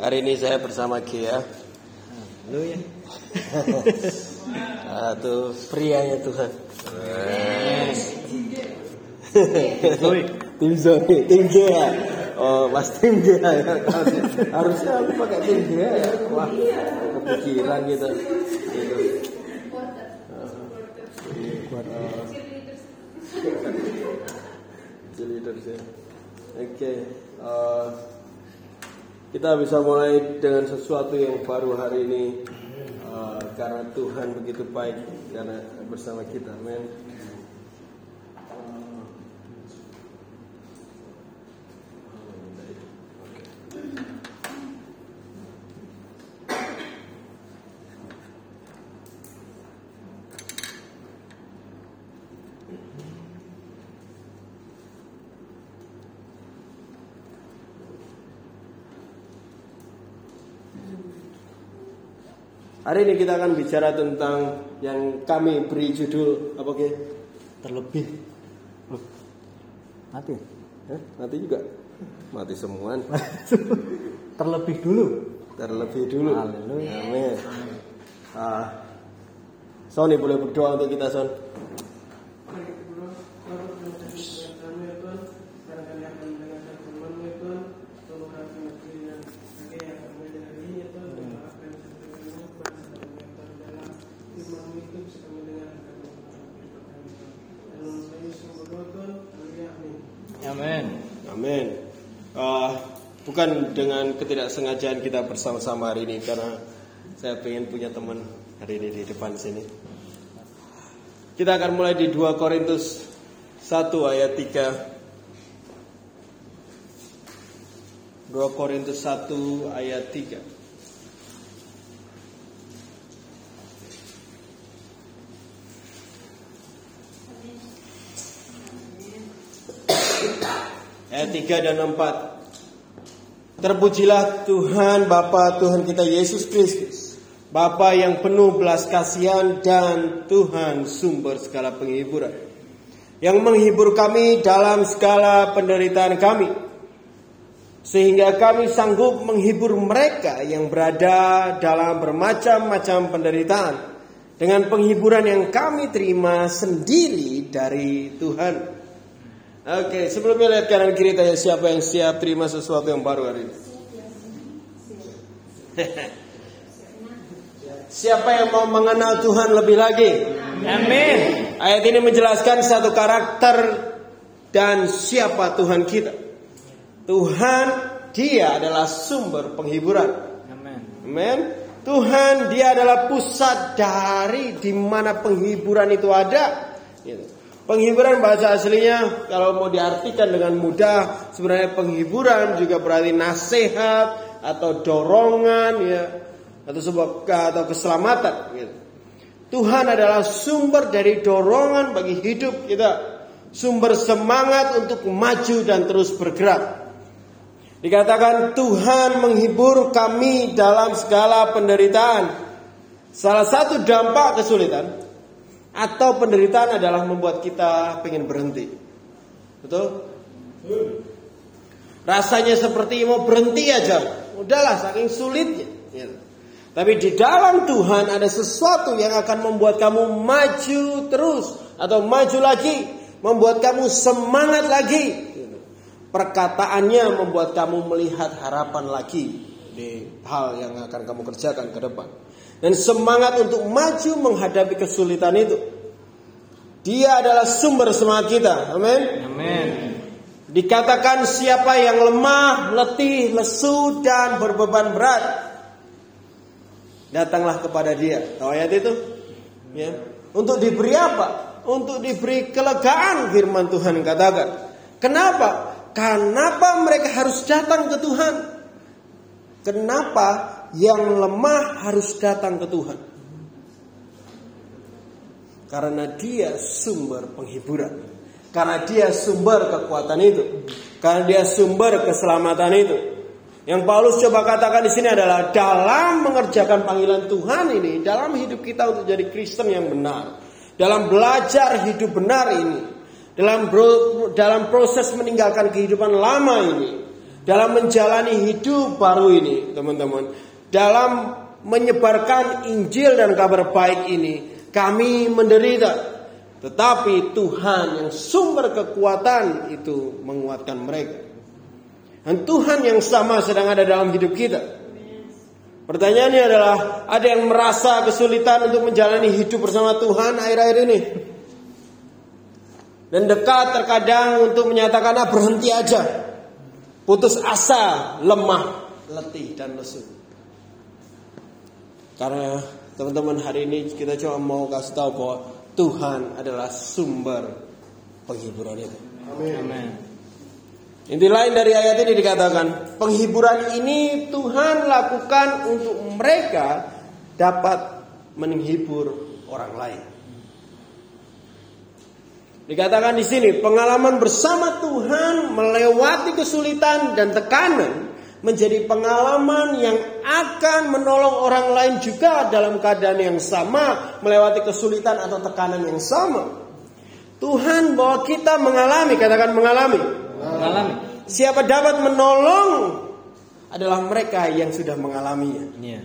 Hari ini saya bersama Gia. Lu ya. Satu prianya Tuhan. tim Zoe, tim Gia. Oh, mas tim Gia ya. Harusnya aku pakai tim Gia ya. Wah, kepikiran gitu. gitu. Ya. Oke, eh, kita bisa mulai dengan sesuatu yang baru hari ini eh, karena Tuhan begitu baik karena bersama kita, men. Hari ini kita akan bicara tentang yang kami beri judul apa ke? Terlebih. Loh. Mati. Eh, mati juga. Mati semua. Terlebih dulu. Terlebih dulu. Haleluya. Amin. Ah, Sony boleh berdoa untuk kita Son. Amin. Amin. Ah, bukan ketidaksengajaan kita bersama-sama hari ini karena saya pengen punya teman hari ini di depan sini. Kita akan mulai di 2 Korintus 1 ayat 3. 2 Korintus 1 ayat 3. Ayat 3 dan 4. Terpujilah Tuhan Bapa Tuhan kita Yesus Kristus. Bapa yang penuh belas kasihan dan Tuhan sumber segala penghiburan. Yang menghibur kami dalam segala penderitaan kami. Sehingga kami sanggup menghibur mereka yang berada dalam bermacam-macam penderitaan. Dengan penghiburan yang kami terima sendiri dari Tuhan. Oke, sebelumnya lihat kanan kiri tanya siapa yang siap terima sesuatu yang baru hari ini. siapa yang mau mengenal Tuhan lebih lagi? Amin. Ayat ini menjelaskan satu karakter dan siapa Tuhan kita. Tuhan dia adalah sumber penghiburan. Amin. Amin. Tuhan dia adalah pusat dari di mana penghiburan itu ada. Gitu. Penghiburan bahasa aslinya kalau mau diartikan dengan mudah sebenarnya penghiburan juga berarti nasihat atau dorongan ya atau sebuah atau keselamatan gitu. Tuhan adalah sumber dari dorongan bagi hidup kita, sumber semangat untuk maju dan terus bergerak. Dikatakan Tuhan menghibur kami dalam segala penderitaan. Salah satu dampak kesulitan atau penderitaan adalah membuat kita pengen berhenti. Betul? Rasanya seperti mau berhenti aja. Udahlah saking sulitnya. Ya. Tapi di dalam Tuhan ada sesuatu yang akan membuat kamu maju terus atau maju lagi, membuat kamu semangat lagi. Perkataannya membuat kamu melihat harapan lagi di hal yang akan kamu kerjakan ke depan dan semangat untuk maju menghadapi kesulitan itu. Dia adalah sumber semangat kita. Amin. Amin. Dikatakan siapa yang lemah, letih, lesu dan berbeban berat, datanglah kepada Dia. Tahu ayat itu? Ya. Untuk diberi apa? Untuk diberi kelegaan firman Tuhan katakan. Kenapa? Kenapa mereka harus datang ke Tuhan? Kenapa yang lemah harus datang ke Tuhan. Karena dia sumber penghiburan. Karena dia sumber kekuatan itu. Karena dia sumber keselamatan itu. Yang Paulus coba katakan di sini adalah dalam mengerjakan panggilan Tuhan ini, dalam hidup kita untuk jadi Kristen yang benar, dalam belajar hidup benar ini, dalam bro, dalam proses meninggalkan kehidupan lama ini, dalam menjalani hidup baru ini, teman-teman. Dalam menyebarkan Injil dan kabar baik ini, kami menderita. Tetapi Tuhan yang sumber kekuatan itu menguatkan mereka. Dan Tuhan yang sama sedang ada dalam hidup kita. Pertanyaannya adalah, ada yang merasa kesulitan untuk menjalani hidup bersama Tuhan akhir-akhir ini? Dan dekat terkadang untuk menyatakan, ah berhenti aja. Putus asa, lemah, letih, dan lesu. Karena teman-teman hari ini kita cuma mau kasih tahu bahwa Tuhan adalah sumber penghiburan itu. Amin. Inti lain dari ayat ini dikatakan, penghiburan ini Tuhan lakukan untuk mereka dapat menghibur orang lain. Dikatakan di sini, pengalaman bersama Tuhan melewati kesulitan dan tekanan menjadi pengalaman yang akan menolong orang lain juga dalam keadaan yang sama, melewati kesulitan atau tekanan yang sama. Tuhan bahwa kita mengalami, katakan mengalami. Mengalami. Siapa dapat menolong adalah mereka yang sudah mengalaminya. Iya.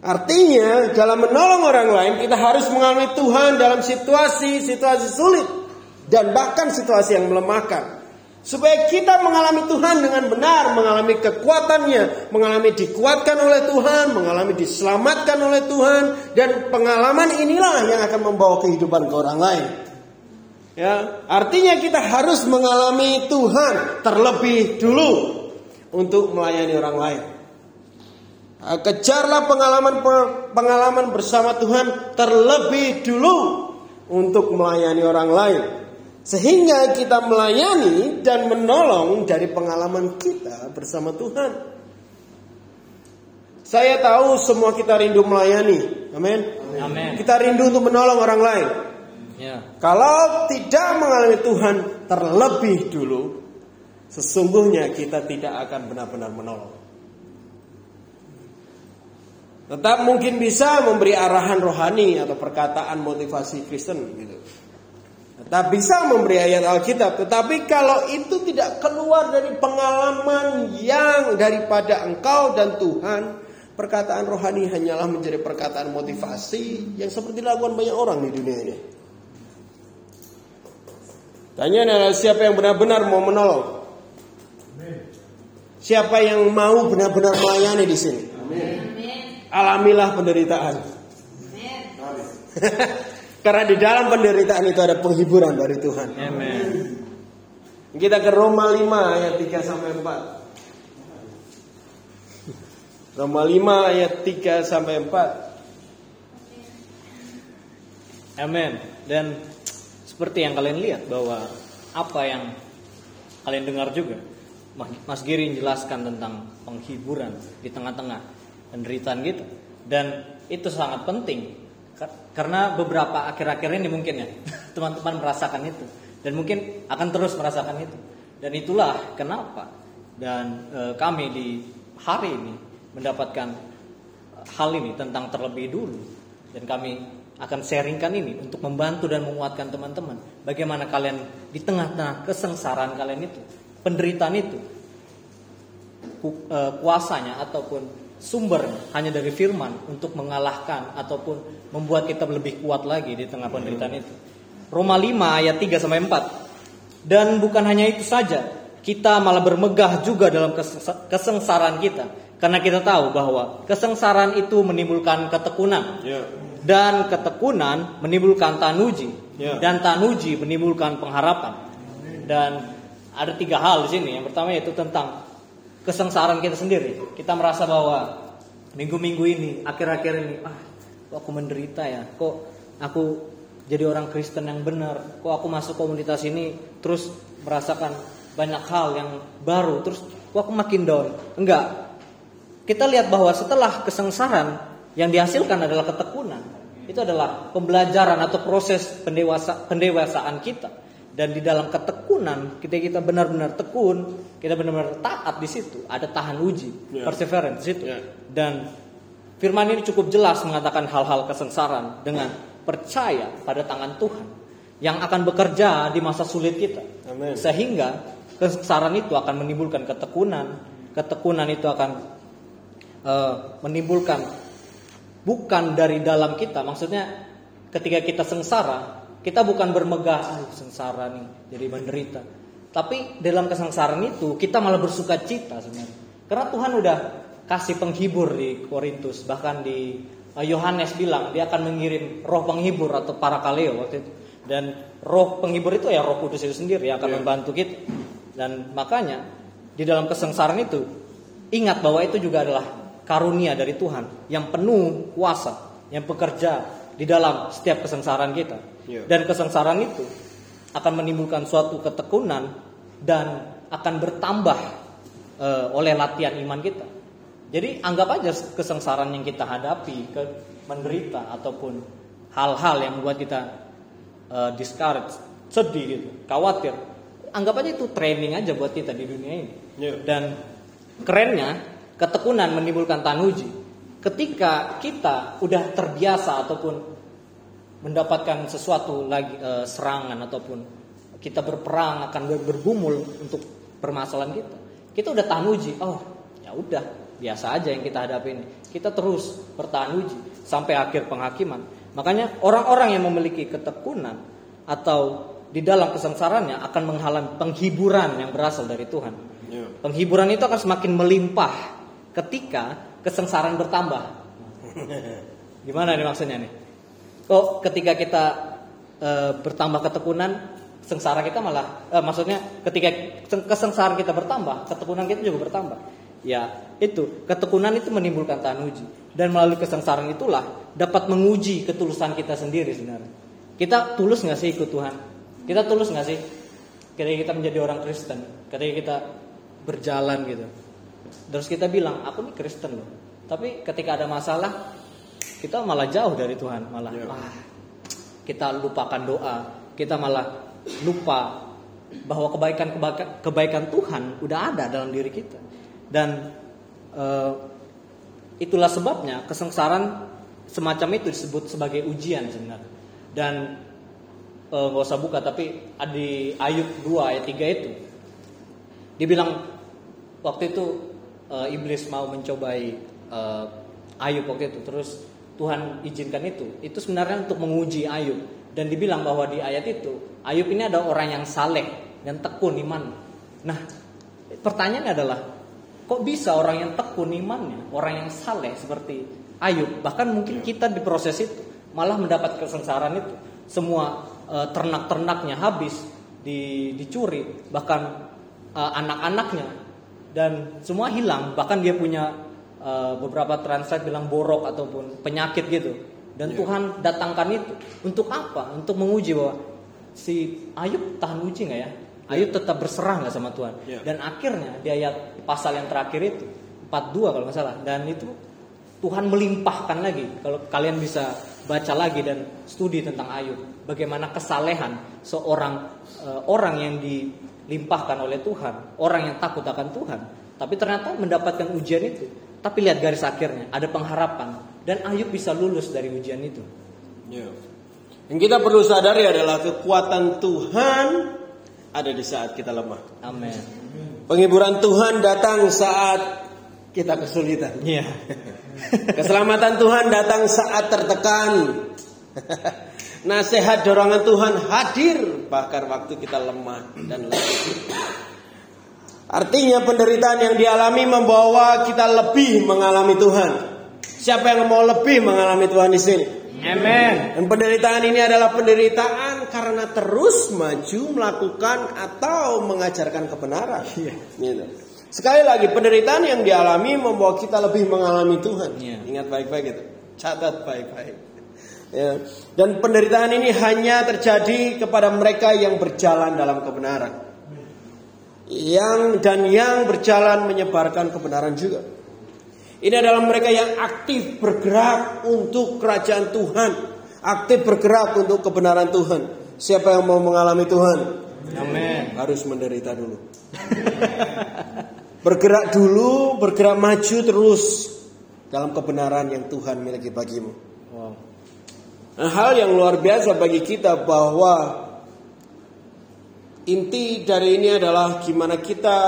Artinya dalam menolong orang lain kita harus mengalami Tuhan dalam situasi-situasi sulit dan bahkan situasi yang melemahkan. Supaya kita mengalami Tuhan dengan benar, mengalami kekuatannya, mengalami dikuatkan oleh Tuhan, mengalami diselamatkan oleh Tuhan dan pengalaman inilah yang akan membawa kehidupan ke orang lain. Ya, artinya kita harus mengalami Tuhan terlebih dulu untuk melayani orang lain. Nah, Kejarlah pengalaman pengalaman bersama Tuhan terlebih dulu untuk melayani orang lain. Sehingga kita melayani dan menolong dari pengalaman kita bersama Tuhan. Saya tahu semua kita rindu melayani. Amin. Amin. Kita rindu untuk menolong orang lain. Ya. Kalau tidak mengalami Tuhan terlebih dulu, sesungguhnya kita tidak akan benar-benar menolong. Tetap mungkin bisa memberi arahan rohani atau perkataan motivasi Kristen gitu. Tetap bisa memberi ayat Alkitab, tetapi kalau itu tidak keluar dari pengalaman yang daripada engkau dan Tuhan, perkataan rohani hanyalah menjadi perkataan motivasi yang seperti dilakukan banyak orang di dunia ini. Tanya siapa yang benar-benar mau menolong? Siapa yang mau benar-benar melayani di sini? Alamilah penderitaan. Karena di dalam penderitaan itu ada penghiburan dari Tuhan. Amin. Kita ke Roma 5 ayat 3 sampai 4. Roma 5 ayat 3 sampai 4. Amin. Dan seperti yang kalian lihat bahwa apa yang kalian dengar juga, Mas Giri menjelaskan tentang penghiburan di tengah-tengah penderitaan gitu. Dan itu sangat penting karena beberapa akhir-akhir ini mungkin ya teman-teman merasakan itu. Dan mungkin akan terus merasakan itu. Dan itulah kenapa dan e, kami di hari ini mendapatkan hal ini tentang terlebih dulu. Dan kami akan sharingkan ini untuk membantu dan menguatkan teman-teman. Bagaimana kalian di tengah-tengah kesengsaraan kalian itu penderitaan itu ku- eh, kuasanya ataupun sumber hanya dari firman untuk mengalahkan ataupun membuat kita lebih kuat lagi di tengah penderitaan itu. Roma 5 ayat 3 sampai 4. Dan bukan hanya itu saja, kita malah bermegah juga dalam kesengsa- kesengsaraan kita. Karena kita tahu bahwa kesengsaraan itu menimbulkan ketekunan. Ya. Dan ketekunan menimbulkan tanuji. Ya. Dan tanuji menimbulkan pengharapan. Dan ada tiga hal di sini. Yang pertama yaitu tentang kesengsaraan kita sendiri. Kita merasa bahwa minggu-minggu ini, akhir-akhir ini, ah, kok aku menderita ya? Kok aku jadi orang Kristen yang benar? Kok aku masuk komunitas ini terus merasakan banyak hal yang baru? Terus kok aku makin down? Enggak. Kita lihat bahwa setelah kesengsaraan yang dihasilkan adalah ketekunan. Itu adalah pembelajaran atau proses pendewasa, pendewasaan kita. Dan di dalam ketekunan, kita kita benar-benar tekun, kita benar-benar taat di situ, ada tahan uji, Ya. perseverance di situ. Ya. Dan firman ini cukup jelas mengatakan hal-hal kesengsaraan dengan percaya pada tangan Tuhan yang akan bekerja di masa sulit kita. Amin. Sehingga kesengsaraan itu akan menimbulkan ketekunan, ketekunan itu akan uh, menimbulkan bukan dari dalam kita, maksudnya ketika kita sengsara, kita bukan bermegah, ah, sengsara nih, jadi menderita. Tapi dalam kesengsaraan itu kita malah bersuka cita sebenarnya. Karena Tuhan udah kasih penghibur di Korintus, bahkan di eh, Yohanes bilang dia akan mengirim roh penghibur atau para kaleo waktu itu. Dan roh penghibur itu ya roh kudus itu sendiri yang akan yeah. membantu kita. Dan makanya di dalam kesengsaraan itu ingat bahwa itu juga adalah karunia dari Tuhan yang penuh kuasa, yang bekerja di dalam setiap kesengsaraan kita. Yeah. Dan kesengsaraan itu akan menimbulkan suatu ketekunan dan akan bertambah uh, oleh latihan iman kita. Jadi anggap aja kesengsaraan yang kita hadapi, ke menderita ataupun hal-hal yang membuat kita uh, discourage, sedih gitu, khawatir. Anggap aja itu training aja buat kita di dunia ini. Yeah. Dan kerennya ketekunan menimbulkan tanuji. Ketika kita udah terbiasa ataupun mendapatkan sesuatu lagi e, serangan ataupun kita berperang akan bergumul untuk permasalahan kita. Kita udah tahan uji. Oh, ya udah, biasa aja yang kita hadapi ini. Kita terus bertahan uji sampai akhir penghakiman. Makanya orang-orang yang memiliki ketekunan atau di dalam kesengsaraannya akan menghalang penghiburan yang berasal dari Tuhan. Ya. Penghiburan itu akan semakin melimpah ketika kesengsaraan bertambah. Gimana nih maksudnya nih? kok ketika kita e, bertambah ketekunan sengsara kita malah e, maksudnya ketika kesengsaraan kita bertambah ketekunan kita juga bertambah ya itu ketekunan itu menimbulkan tanuji. Dan melalui kesengsaraan itulah dapat menguji ketulusan kita sendiri sebenarnya. Kita tulus nggak sih ikut Tuhan? Kita tulus nggak sih? Ketika kita menjadi orang Kristen ketika kita berjalan gitu. Terus kita bilang aku nih Kristen loh. Tapi ketika ada masalah kita malah jauh dari Tuhan malah yeah. ah, kita lupakan doa. Kita malah lupa bahwa kebaikan kebaikan Tuhan udah ada dalam diri kita dan uh, itulah sebabnya kesengsaraan semacam itu disebut sebagai ujian sebenarnya. Dan uh, gak usah buka tapi di Ayub 2 ayat 3 itu dibilang waktu itu uh, iblis mau mencobai uh, Ayub waktu itu. Terus Tuhan izinkan itu, itu sebenarnya untuk menguji Ayub. Dan dibilang bahwa di ayat itu Ayub ini ada orang yang saleh dan tekun iman. Nah, pertanyaannya adalah kok bisa orang yang tekun imannya, orang yang saleh seperti Ayub, bahkan mungkin kita di proses itu malah mendapat kesengsaraan itu. Semua e, ternak-ternaknya habis di, dicuri, bahkan e, anak-anaknya dan semua hilang, bahkan dia punya uh, beberapa translate bilang borok ataupun penyakit gitu. Dan yeah. Tuhan datangkan itu untuk apa? Untuk menguji bahwa si Ayub tahan uji nggak ya? Ayub tetap berserah nggak sama Tuhan. Yeah. Dan akhirnya di ayat pasal yang terakhir itu 42 kalau nggak salah. Dan itu Tuhan melimpahkan lagi. Kalau kalian bisa baca lagi dan studi tentang Ayub, bagaimana kesalehan seorang uh, orang yang dilimpahkan oleh Tuhan, orang yang takut akan Tuhan, tapi ternyata mendapatkan ujian itu tapi lihat garis akhirnya, ada pengharapan dan Ayub bisa lulus dari ujian itu. Ya. Yang kita perlu sadari adalah kekuatan Tuhan ada di saat kita lemah. Amin. Penghiburan Tuhan datang saat kita kesulitan. Iya. Keselamatan Tuhan datang saat tertekan. Nasihat dorongan Tuhan hadir bahkan waktu kita lemah dan lemah. Artinya penderitaan yang dialami membawa kita lebih mengalami Tuhan. Siapa yang mau lebih mengalami Tuhan di sini? Amen. Dan penderitaan ini adalah penderitaan karena terus maju melakukan atau mengajarkan kebenaran. Yeah. Gitu. Sekali lagi penderitaan yang dialami membawa kita lebih mengalami Tuhan. Yeah. Ingat baik-baik itu. Catat baik-baik. Ya. Dan penderitaan ini hanya terjadi kepada mereka yang berjalan dalam kebenaran yang dan yang berjalan menyebarkan kebenaran juga. Ini adalah mereka yang aktif bergerak untuk kerajaan Tuhan, aktif bergerak untuk kebenaran Tuhan. Siapa yang mau mengalami Tuhan? Amin. Harus menderita dulu. bergerak dulu, bergerak maju terus dalam kebenaran yang Tuhan miliki bagimu. Wow. Nah, hal yang luar biasa bagi kita bahwa inti dari ini adalah gimana kita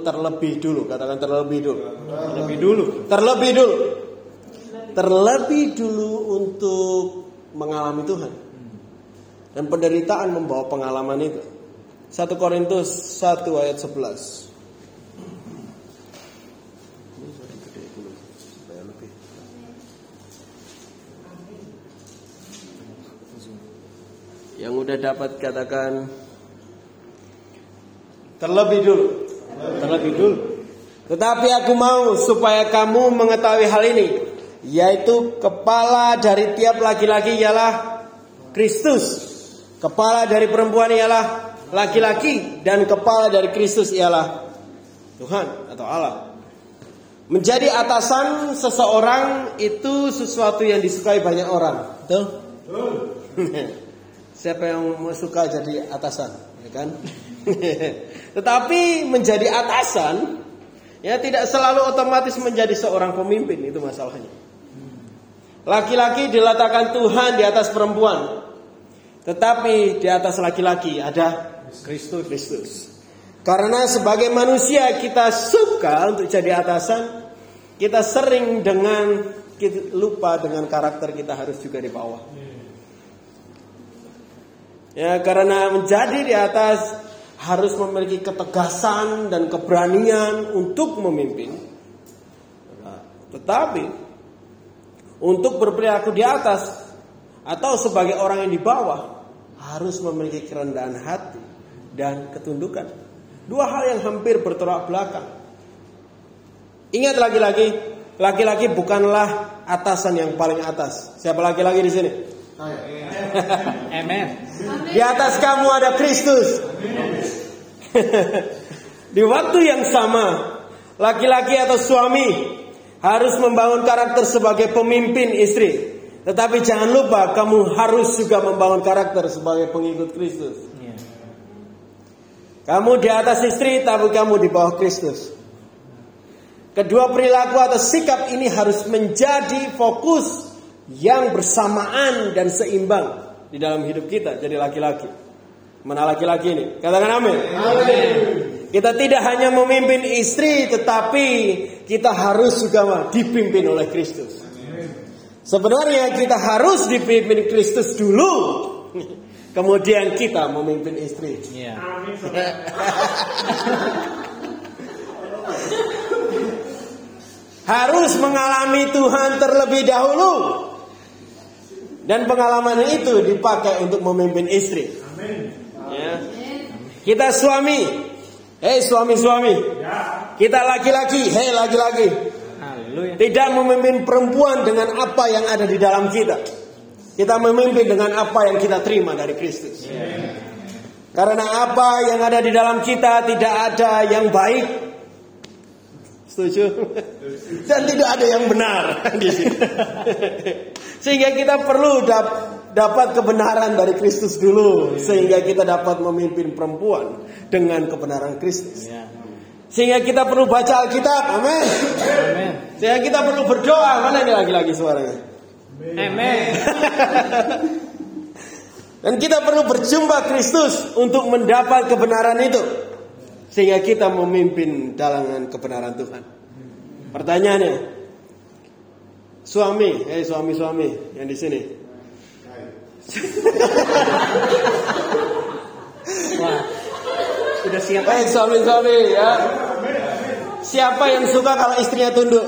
terlebih dulu, katakan terlebih dulu. Terlebih dulu. Terlebih dulu. Terlebih dulu untuk mengalami Tuhan. Dan penderitaan membawa pengalaman itu. 1 Korintus 1 ayat 11. Yang udah dapat katakan terlebih dulu. Terlebih dulu. Tetapi aku mau supaya kamu mengetahui hal ini, yaitu kepala dari tiap laki-laki ialah Kristus. Kepala dari perempuan ialah laki-laki dan kepala dari Kristus ialah Tuhan atau Allah. Menjadi atasan seseorang itu sesuatu yang disukai banyak orang, betul? Siapa yang suka jadi atasan, ya kan? Tetapi menjadi atasan ya tidak selalu otomatis menjadi seorang pemimpin itu masalahnya. Laki-laki diletakkan Tuhan di atas perempuan. Tetapi di atas laki-laki ada Kristus. Kristus. Karena sebagai manusia kita suka untuk jadi atasan, kita sering dengan kita lupa dengan karakter kita harus juga di bawah. Ya, karena menjadi di atas harus memiliki ketegasan dan keberanian untuk memimpin. Nah, tetapi untuk berperilaku di atas atau sebagai orang yang di bawah harus memiliki kerendahan hati dan ketundukan. Dua hal yang hampir bertolak belakang. Ingat lagi-lagi, laki-laki bukanlah atasan yang paling atas. Siapa laki-laki di sini? Amen. Di atas kamu ada Kristus. Di waktu yang sama, laki-laki atau suami harus membangun karakter sebagai pemimpin istri. Tetapi jangan lupa kamu harus juga membangun karakter sebagai pengikut Kristus. Iya. Kamu di atas istri tapi kamu di bawah Kristus. Kedua perilaku atau sikap ini harus menjadi fokus yang bersamaan dan seimbang di dalam hidup kita jadi laki-laki. Mana laki-laki ini? Katakan amin. Kita tidak hanya memimpin istri tetapi kita harus juga dipimpin oleh Kristus. Sebenarnya kita harus dipimpin Kristus dulu. Kemudian kita memimpin istri. Iya. Harus mengalami Tuhan terlebih dahulu. Dan pengalaman itu dipakai untuk memimpin istri. Ya. Kita suami, hei suami-suami. Kita laki-laki, hei laki-laki. Tidak memimpin perempuan dengan apa yang ada di dalam kita. Kita memimpin dengan apa yang kita terima dari Kristus. Karena apa yang ada di dalam kita tidak ada yang baik. Setuju? Dan tidak ada yang benar di sini. Sehingga kita perlu dap- dapat kebenaran dari Kristus dulu, sehingga kita dapat memimpin perempuan dengan kebenaran Kristus. Iya. Sehingga kita perlu baca Alkitab, amin. Sehingga kita perlu berdoa, mana ini lagi-lagi suaranya? Amen. Dan kita perlu berjumpa Kristus untuk mendapat kebenaran itu. Sehingga kita memimpin dalangan kebenaran Tuhan. Pertanyaannya, suami, eh suami-suami yang di sini. Wah. Sudah siap. Eh suami-suami ya. Siapa yang suka kalau istrinya tunduk?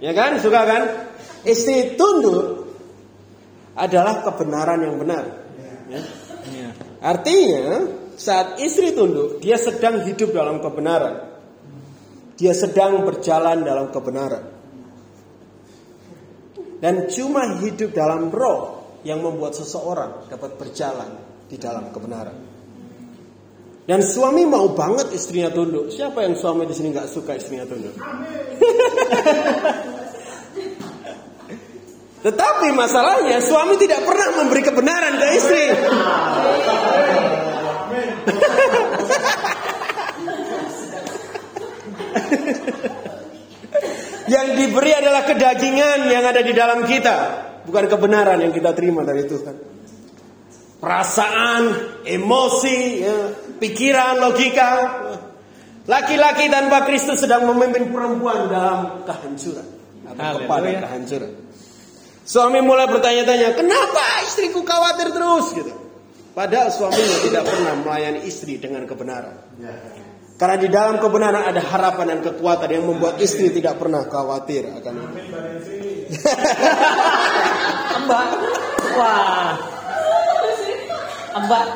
Ya kan, suka kan? Istri tunduk adalah kebenaran yang benar. Ya. Iya. Artinya, saat istri tunduk, dia sedang hidup dalam kebenaran. Dia sedang berjalan dalam kebenaran. Dan cuma hidup dalam roh yang membuat seseorang dapat berjalan di dalam kebenaran. Dan suami mau banget istrinya tunduk. Siapa yang suami di sini nggak suka istrinya tunduk? Tetapi masalahnya suami tidak pernah memberi kebenaran ke istri. yang diberi adalah kedagingan yang ada di dalam kita, bukan kebenaran yang kita terima dari Tuhan. perasaan, emosi, ya, pikiran, logika. Laki-laki tanpa Kristus sedang memimpin perempuan dalam kehancuran atau kepada kehancuran. Suami mulai bertanya-tanya, kenapa istriku khawatir terus gitu. Padahal suaminya tidak pernah melayani istri dengan kebenaran. Karena di dalam kebenaran ada harapan dan kekuatan yang membuat istri tidak pernah khawatir akan itu. Mbak, wah, Mbak.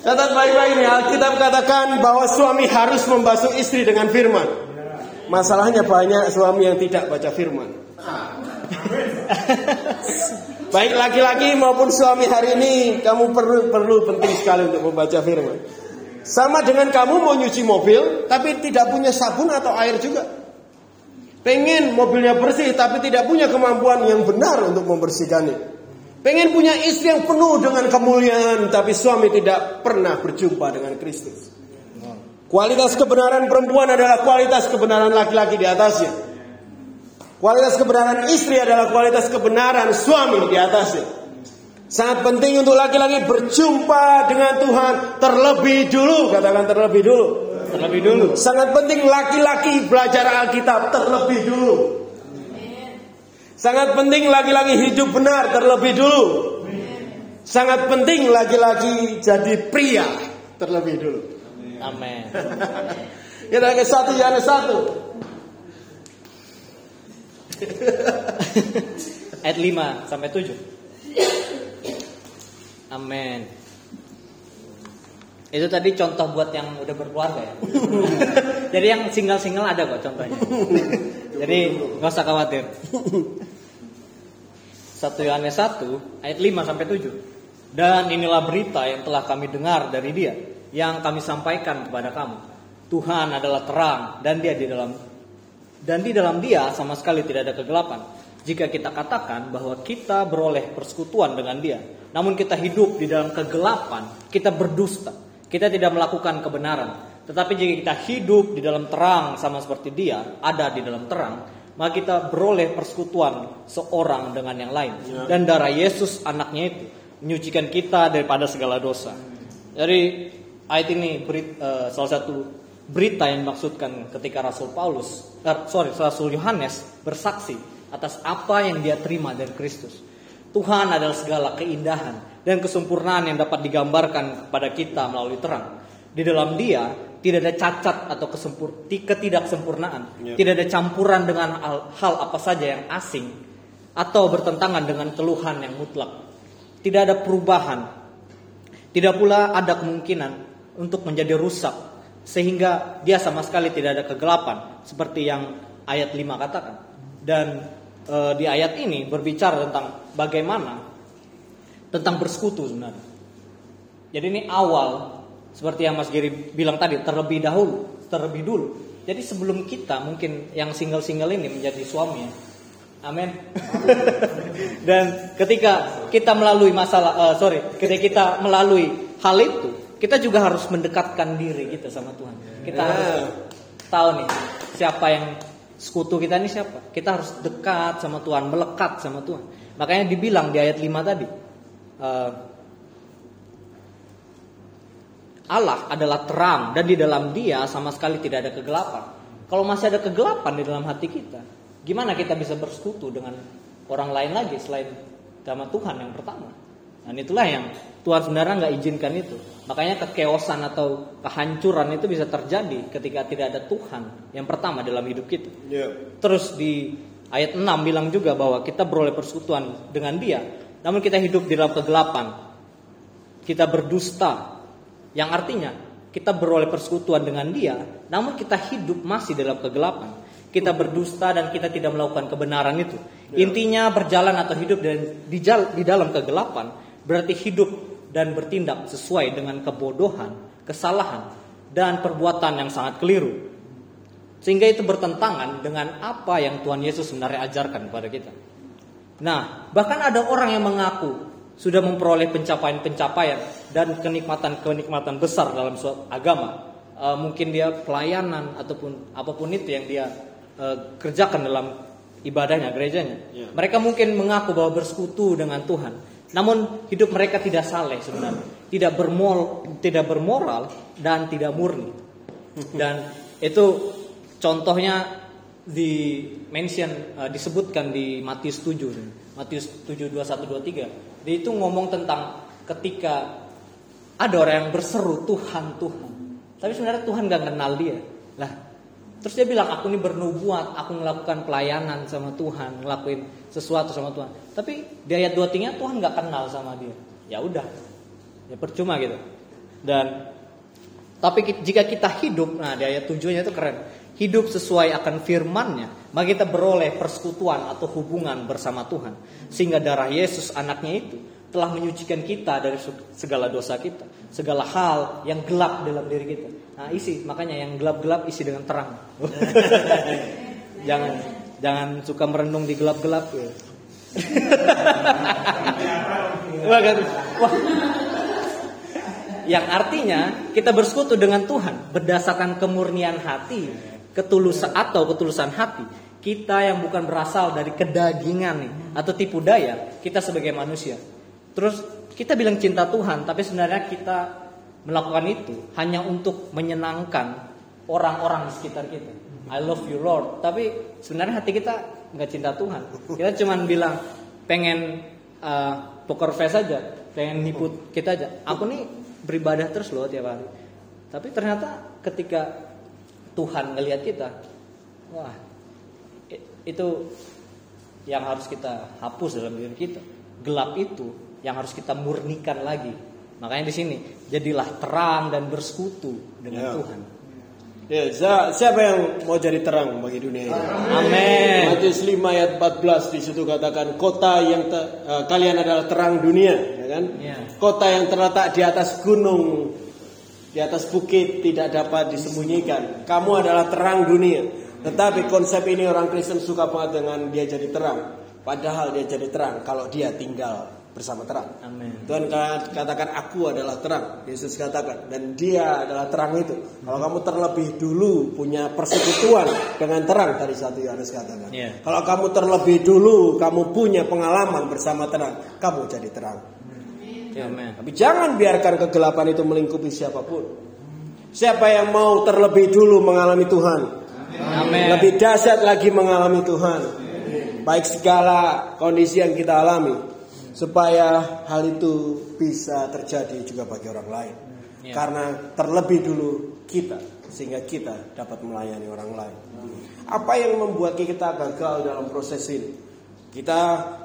Catat baik-baik ini Alkitab katakan bahwa suami harus membasuh istri dengan firman. Masalahnya banyak suami yang tidak baca firman. Baik laki-laki maupun suami hari ini kamu perlu perlu penting sekali untuk membaca firman. Sama dengan kamu mau nyuci mobil tapi tidak punya sabun atau air juga. Pengen mobilnya bersih tapi tidak punya kemampuan yang benar untuk membersihkannya. Pengen punya istri yang penuh dengan kemuliaan tapi suami tidak pernah berjumpa dengan Kristus. Kualitas kebenaran perempuan adalah kualitas kebenaran laki-laki di atasnya. Kualitas kebenaran istri adalah kualitas kebenaran suami di atasnya. Sangat penting untuk laki-laki berjumpa dengan Tuhan terlebih dulu, katakan terlebih dulu. Terlebih dulu. Sangat penting laki-laki belajar Alkitab terlebih dulu. Sangat penting laki-laki hidup benar terlebih dulu. Sangat penting laki-laki jadi pria terlebih dulu. Amin. Kita ke satu Yohanes satu. Ayat 5 sampai 7. Amin. Itu tadi contoh buat yang udah berkeluarga ya. Jadi yang single-single ada kok contohnya. Jadi nggak usah khawatir. 1 Yohanes 1 ayat 5 sampai 7. Dan inilah berita yang telah kami dengar dari dia yang kami sampaikan kepada kamu. Tuhan adalah terang dan dia di dalam dan di dalam dia sama sekali tidak ada kegelapan. Jika kita katakan bahwa kita beroleh persekutuan dengan dia, namun kita hidup di dalam kegelapan, kita berdusta. Kita tidak melakukan kebenaran. Tetapi jika kita hidup di dalam terang sama seperti dia, ada di dalam terang, maka kita beroleh persekutuan seorang dengan yang lain. Ya. Dan darah Yesus anaknya itu menyucikan kita daripada segala dosa. Jadi ayat ini beri- eh, salah satu berita yang dimaksudkan ketika Rasul Paulus, eh, sorry, Rasul Yohanes bersaksi atas apa yang dia terima dari Kristus. Tuhan adalah segala keindahan dan kesempurnaan yang dapat digambarkan kepada kita melalui terang. Di dalam Dia tidak ada cacat atau kesempur, ti- ketidaksempurnaan, Ya. tidak ada campuran dengan hal, hal apa saja yang asing atau bertentangan dengan keluhan yang mutlak. Tidak ada perubahan, tidak pula ada kemungkinan untuk menjadi rusak sehingga dia sama sekali tidak ada kegelapan seperti yang ayat 5 katakan. Dan e, di ayat ini berbicara tentang bagaimana tentang bersekutu sebenarnya. Jadi ini awal seperti yang Mas Giri bilang tadi terlebih dahulu, terlebih dulu. Jadi sebelum kita mungkin yang single-single ini menjadi suami ya. Amin. Dan ketika kita melalui masalah, eh, sorry, ketika kita melalui hal itu, kita juga harus mendekatkan diri kita sama Tuhan. Kita Ya. harus tahu nih siapa yang sekutu kita ini siapa. Kita harus dekat sama Tuhan, melekat sama Tuhan. Makanya dibilang di ayat 5 tadi, eh, Allah adalah terang dan di dalam Dia sama sekali tidak ada kegelapan. Kalau masih ada kegelapan di dalam hati kita, gimana kita bisa bersekutu dengan orang lain lagi selain sama Tuhan yang pertama? Dan itulah yang Tuhan sebenarnya nggak izinkan itu. Makanya kekeosan atau kehancuran itu bisa terjadi ketika tidak ada Tuhan yang pertama dalam hidup kita. Ya. Terus di ayat 6 bilang juga bahwa kita beroleh persekutuan dengan dia. Namun kita hidup di dalam kegelapan. Kita berdusta. Yang artinya kita beroleh persekutuan dengan dia. Namun kita hidup masih dalam kegelapan. Kita berdusta dan kita tidak melakukan kebenaran itu. Intinya berjalan atau hidup di dalam kegelapan berarti hidup dan bertindak sesuai dengan kebodohan, kesalahan, dan perbuatan yang sangat keliru. Sehingga itu bertentangan dengan apa yang Tuhan Yesus sebenarnya ajarkan kepada kita. Nah, bahkan ada orang yang mengaku sudah memperoleh pencapaian-pencapaian dan kenikmatan-kenikmatan besar dalam suatu agama. Eh, mungkin dia pelayanan ataupun apa pun itu yang dia eh, kerjakan dalam ibadahnya, gerejanya. Ya. Mereka mungkin mengaku bahwa bersekutu dengan Tuhan, namun hidup mereka tidak saleh sebenarnya, tidak bermol, tidak bermoral dan tidak murni. Dan itu contohnya di mention uh, disebutkan di Matius 7 Matius 7 21 23 dia itu ngomong tentang ketika ada orang yang berseru Tuhan Tuhan. Tapi sebenarnya Tuhan gak kenal dia. Lah terus dia bilang aku ini bernubuat aku melakukan pelayanan sama Tuhan ngelakuin sesuatu sama Tuhan. Tapi di ayat 23 Tuhan gak kenal sama dia. Ya udah ya percuma gitu. Dan tapi jika kita hidup nah di ayat 7 nya itu keren. Hidup sesuai akan firman-Nya, maka kita beroleh persekutuan atau hubungan bersama Tuhan. Sehingga darah Yesus anaknya itu telah menyucikan kita dari segala dosa kita, segala hal yang gelap dalam diri kita. Nah, isi makanya yang gelap-gelap isi dengan terang. jangan jangan suka merenung di gelap-gelap ya. Wah, yang artinya kita bersekutu dengan Tuhan berdasarkan kemurnian hati ketulusan atau ketulusan hati kita yang bukan berasal dari kedagingan nih atau tipu daya kita sebagai manusia terus kita bilang cinta Tuhan tapi sebenarnya kita melakukan itu hanya untuk menyenangkan orang-orang di sekitar kita. I love you Lord. Tapi sebenarnya hati kita nggak cinta Tuhan. Kita cuma bilang pengen uh, poker face aja pengen nipu kita aja. Aku nih beribadah terus loh tiap hari. Tapi ternyata ketika Tuhan ngelihat kita, wah itu yang harus kita hapus dalam diri kita. Gelap itu yang harus kita murnikan lagi. Makanya di sini jadilah terang dan bersekutu dengan ya. Tuhan. Ya, siapa yang mau jadi terang bagi dunia ini? Amin. Matius 5 ayat 14 di situ katakan kota yang te, uh, kalian adalah terang dunia, ya kan? Ya. Kota yang terletak di atas gunung di atas bukit tidak dapat disembunyikan. Kamu adalah terang dunia. Tetapi konsep ini orang Kristen suka banget dengan dia jadi terang. Padahal dia jadi terang kalau dia tinggal bersama terang. Amin. Tuhan katakan aku adalah terang. Yesus katakan dan dia adalah terang itu. Kalau kamu terlebih dulu punya persekutuan dengan terang tadi satu Yohanes katakan. Yeah. Kalau kamu terlebih dulu kamu punya pengalaman bersama terang, kamu jadi terang. Amen. Tapi jangan biarkan kegelapan itu melingkupi siapa pun. Siapa yang mau terlebih dulu mengalami Tuhan, Amen. lebih dahsyat lagi mengalami Tuhan. Baik segala kondisi yang kita alami, supaya hal itu bisa terjadi juga bagi orang lain. Ya. Karena terlebih dulu kita, sehingga kita dapat melayani orang lain. Apa yang membuat kita gagal dalam proses ini? Kita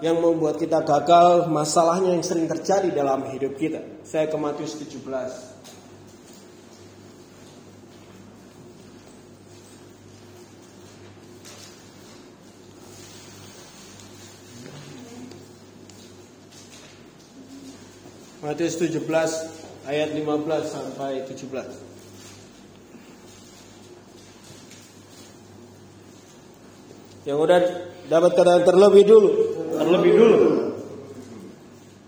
yang membuat kita gagal masalahnya yang sering terjadi dalam hidup kita. Saya ke Matius 17. Matius 17 ayat 15 sampai 17. Yang udah dapat keadaan terlebih dulu. Terlebih dulu.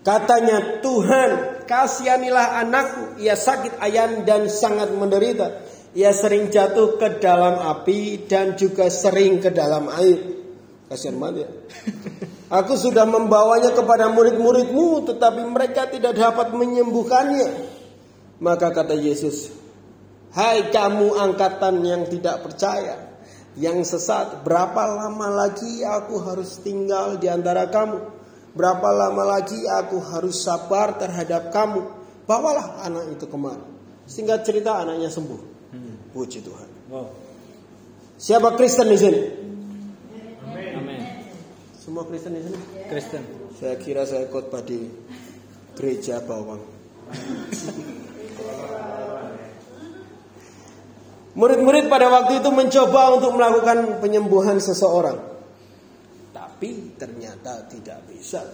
Katanya Tuhan kasihanilah anakku. Ia sakit ayam dan sangat menderita. Ia sering jatuh ke dalam api dan juga sering ke dalam air. Kasihan banget ya. Aku sudah membawanya kepada murid-muridmu tetapi mereka tidak dapat menyembuhkannya. Maka kata Yesus, Hai kamu angkatan yang tidak percaya yang sesat, berapa lama lagi aku harus tinggal di antara kamu? Berapa lama lagi aku harus sabar terhadap kamu? Bawalah anak itu kemari. Sehingga cerita anaknya sembuh. Hmm. Puji Tuhan. Wow. Siapa Kristen di sini? Semua Kristen di sini? Kristen. Saya kira saya khotbah di gereja Bawang. Murid-murid pada waktu itu mencoba untuk melakukan penyembuhan seseorang. Tapi ternyata tidak bisa.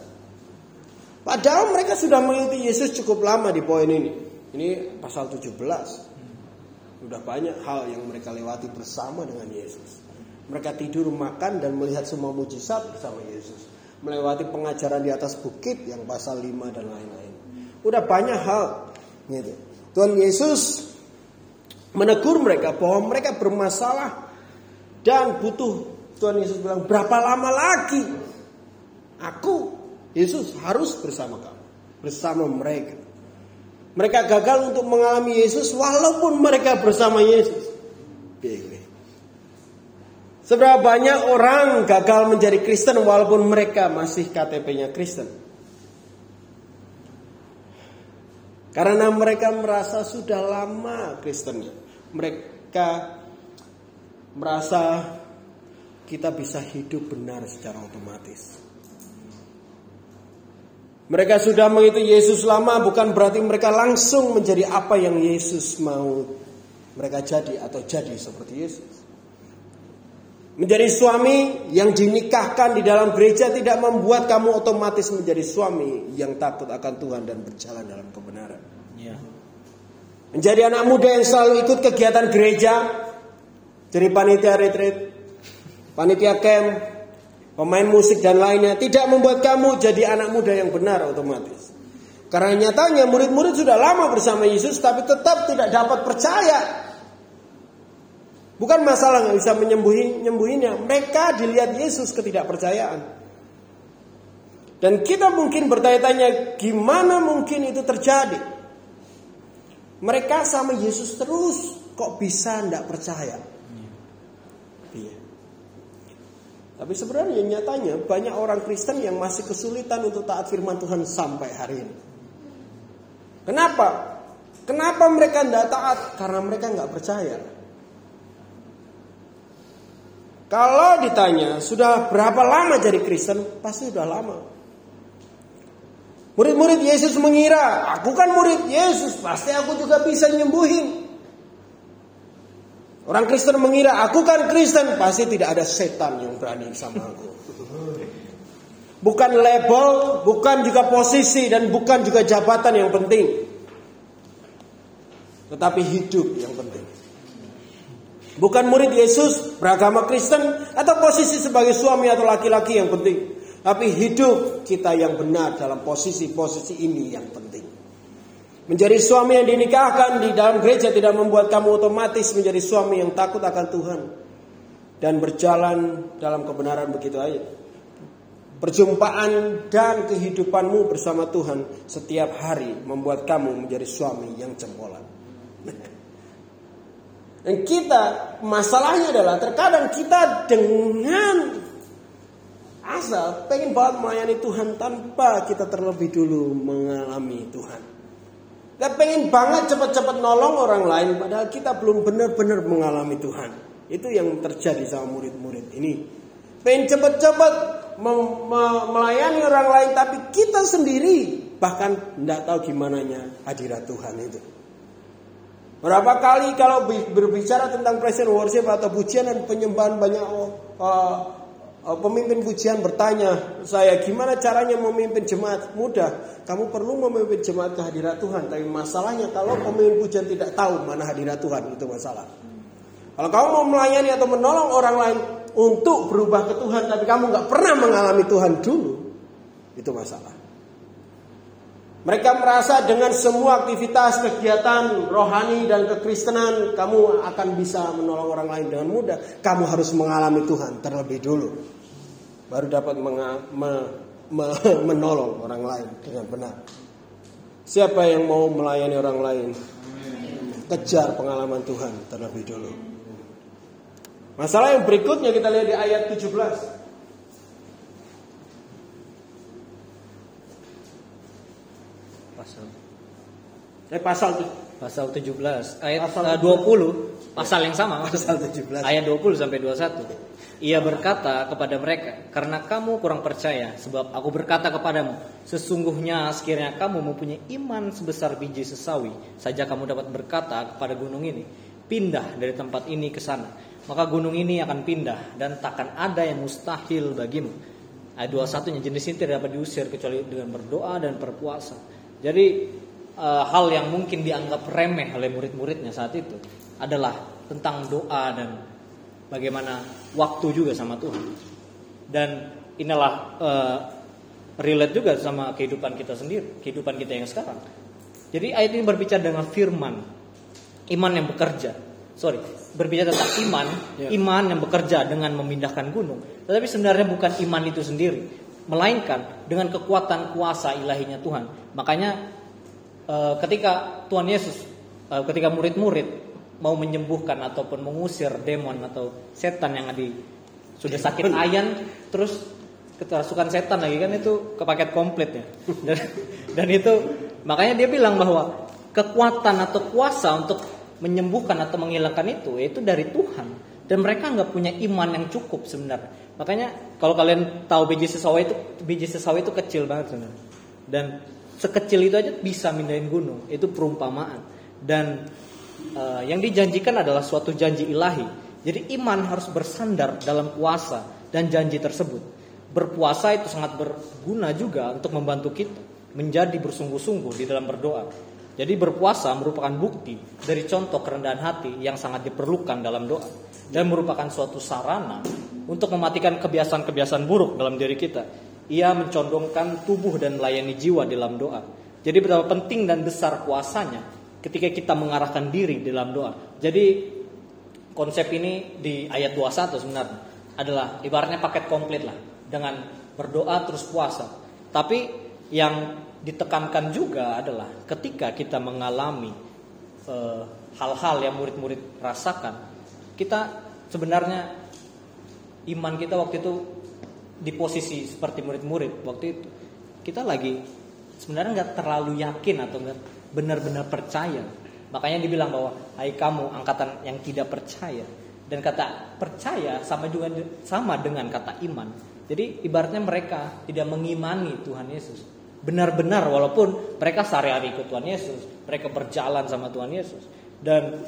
Padahal mereka sudah mengikuti Yesus cukup lama di poin ini. Ini pasal 17. Sudah banyak hal yang mereka lewati bersama dengan Yesus. Mereka tidur, makan dan melihat semua mujizat bersama Yesus. Melewati pengajaran di atas bukit yang pasal 5 dan lain-lain. Udah banyak hal gitu. Tuhan Yesus menegur mereka bahwa mereka bermasalah dan butuh Tuhan Yesus bilang, berapa lama lagi aku, Yesus harus bersama kamu, bersama mereka. Mereka gagal untuk mengalami Yesus walaupun mereka bersama Yesus. Seberapa banyak orang gagal menjadi Kristen walaupun mereka masih KTP-nya Kristen. Karena mereka merasa sudah lama Kristennya. Mereka merasa kita bisa hidup benar secara otomatis. Mereka sudah mengikuti Yesus lama bukan berarti mereka langsung menjadi apa yang Yesus mau mereka jadi atau jadi seperti Yesus. Menjadi suami yang dinikahkan di dalam gereja tidak membuat kamu otomatis menjadi suami yang takut akan Tuhan dan berjalan dalam kebenaran. Ya. Menjadi anak muda yang selalu ikut kegiatan gereja, jadi panitia retreat, panitia camp, pemain musik dan lainnya tidak membuat kamu jadi anak muda yang benar otomatis. Karena nyatanya murid-murid sudah lama bersama Yesus tapi tetap tidak dapat percaya. Bukan masalah nggak bisa menyembuhi, nyembuhinya. Mereka dilihat Yesus ketidakpercayaan. Dan kita mungkin bertanya-tanya gimana mungkin itu terjadi. Mereka sama Yesus terus kok bisa tidak percaya. Iya. Tapi sebenarnya nyatanya banyak orang Kristen yang masih kesulitan untuk taat firman Tuhan sampai hari ini. Kenapa? Kenapa mereka tidak taat? Karena mereka nggak percaya. Kalau ditanya sudah berapa lama jadi Kristen, pasti sudah lama. Murid-murid Yesus mengira, aku kan murid Yesus, pasti aku juga bisa nyembuhin. Orang Kristen mengira aku kan Kristen, pasti tidak ada setan yang berani sama aku. Bukan label, bukan juga posisi dan bukan juga jabatan yang penting. Tetapi hidup yang penting. Bukan murid Yesus, beragama Kristen atau posisi sebagai suami atau laki-laki yang penting. Tapi hidup kita yang benar dalam posisi-posisi ini yang penting. Menjadi suami yang dinikahkan di dalam gereja tidak membuat kamu otomatis menjadi suami yang takut akan Tuhan dan berjalan dalam kebenaran begitu aja. Perjumpaan dan kehidupanmu bersama Tuhan setiap hari membuat kamu menjadi suami yang jempolan. Dan kita masalahnya adalah terkadang kita dengan asal pengen banget melayani Tuhan tanpa kita terlebih dulu mengalami Tuhan. Gak pengen banget cepat-cepat nolong orang lain padahal kita belum benar-benar mengalami Tuhan. Itu yang terjadi sama murid-murid ini. Pengen cepat-cepat melayani orang lain tapi kita sendiri bahkan tidak tahu gimana hadirat Tuhan itu. Berapa kali kalau berbicara tentang present worship atau pujian dan penyembahan banyak uh, Oh, pemimpin pujian bertanya saya gimana caranya memimpin jemaat? Mudah kamu perlu memimpin jemaat ke hadirat Tuhan tapi masalahnya kalau pemimpin pujian tidak tahu mana hadirat Tuhan itu masalah. Kalau kamu mau melayani atau menolong orang lain untuk berubah ke Tuhan tapi kamu nggak pernah mengalami Tuhan dulu itu masalah mereka merasa dengan semua aktivitas kegiatan rohani dan kekristenan kamu akan bisa menolong orang lain dengan mudah. Kamu harus mengalami Tuhan terlebih dulu baru dapat menga, me, me, menolong orang lain dengan benar. Siapa yang mau melayani orang lain? Kejar pengalaman Tuhan terlebih dulu. Masalah yang berikutnya kita lihat di ayat 17. Pasal. Eh pasal pasal 17 ayat pasal 20 pasal yang sama pasal 17 ayat 20 sampai 21. Ia berkata kepada mereka, "Karena kamu kurang percaya, sebab aku berkata kepadamu, sesungguhnya sekiranya kamu mempunyai iman sebesar biji sesawi, saja kamu dapat berkata kepada gunung ini, pindah dari tempat ini ke sana, maka gunung ini akan pindah dan takkan ada yang mustahil bagimu." Ayat 21-nya jenis ini tidak dapat diusir kecuali dengan berdoa dan berpuasa. Jadi e, hal yang mungkin dianggap remeh oleh murid-muridnya saat itu adalah tentang doa dan bagaimana waktu juga sama Tuhan. Dan inilah uh, relate juga sama kehidupan kita sendiri, kehidupan kita yang sekarang. Jadi ayat ini berbicara dengan firman, iman yang bekerja. sorry berbicara tentang iman, Ya. iman yang bekerja dengan memindahkan gunung. Tetapi sebenarnya bukan iman itu sendiri, melainkan dengan kekuatan kuasa ilahinya Tuhan. Makanya eh, ketika Tuhan Yesus, eh, ketika murid-murid mau menyembuhkan ataupun mengusir demon atau setan yang ada di sudah sakit ayan, terus keterasukan setan lagi kan itu ke paket komplit ya. Dan, dan itu makanya dia bilang bahwa kekuatan atau kuasa untuk menyembuhkan atau menghilangkan itu itu dari Tuhan dan mereka nggak punya iman yang cukup sebenarnya. Makanya kalau kalian tahu biji sesawi itu biji sesawi itu kecil banget sebenarnya. Dan sekecil itu aja bisa mindahin gunung. Itu perumpamaan. Dan eh, yang dijanjikan adalah suatu janji ilahi. Jadi iman harus bersandar dalam puasa dan janji tersebut. Berpuasa itu sangat berguna juga untuk membantu kita menjadi bersungguh-sungguh di dalam berdoa. Jadi berpuasa merupakan bukti dari contoh kerendahan hati yang sangat diperlukan dalam doa dan merupakan suatu sarana untuk mematikan kebiasaan-kebiasaan buruk dalam diri kita. Ia mencondongkan tubuh dan melayani jiwa dalam doa. Jadi betapa penting dan besar kuasanya ketika kita mengarahkan diri dalam doa. Jadi konsep ini di ayat 21 sebenarnya adalah ibaratnya paket komplit lah dengan berdoa terus puasa. Tapi yang ditekankan juga adalah ketika kita mengalami eh, hal-hal yang murid-murid rasakan, kita sebenarnya iman kita waktu itu di posisi seperti murid-murid waktu itu kita lagi sebenarnya nggak terlalu yakin atau nggak benar-benar percaya. Makanya dibilang bahwa hai kamu angkatan yang tidak percaya dan kata percaya sama juga sama dengan kata iman. Jadi ibaratnya mereka tidak mengimani Tuhan Yesus benar-benar walaupun mereka sehari-hari ikut Tuhan Yesus, mereka berjalan sama Tuhan Yesus. Dan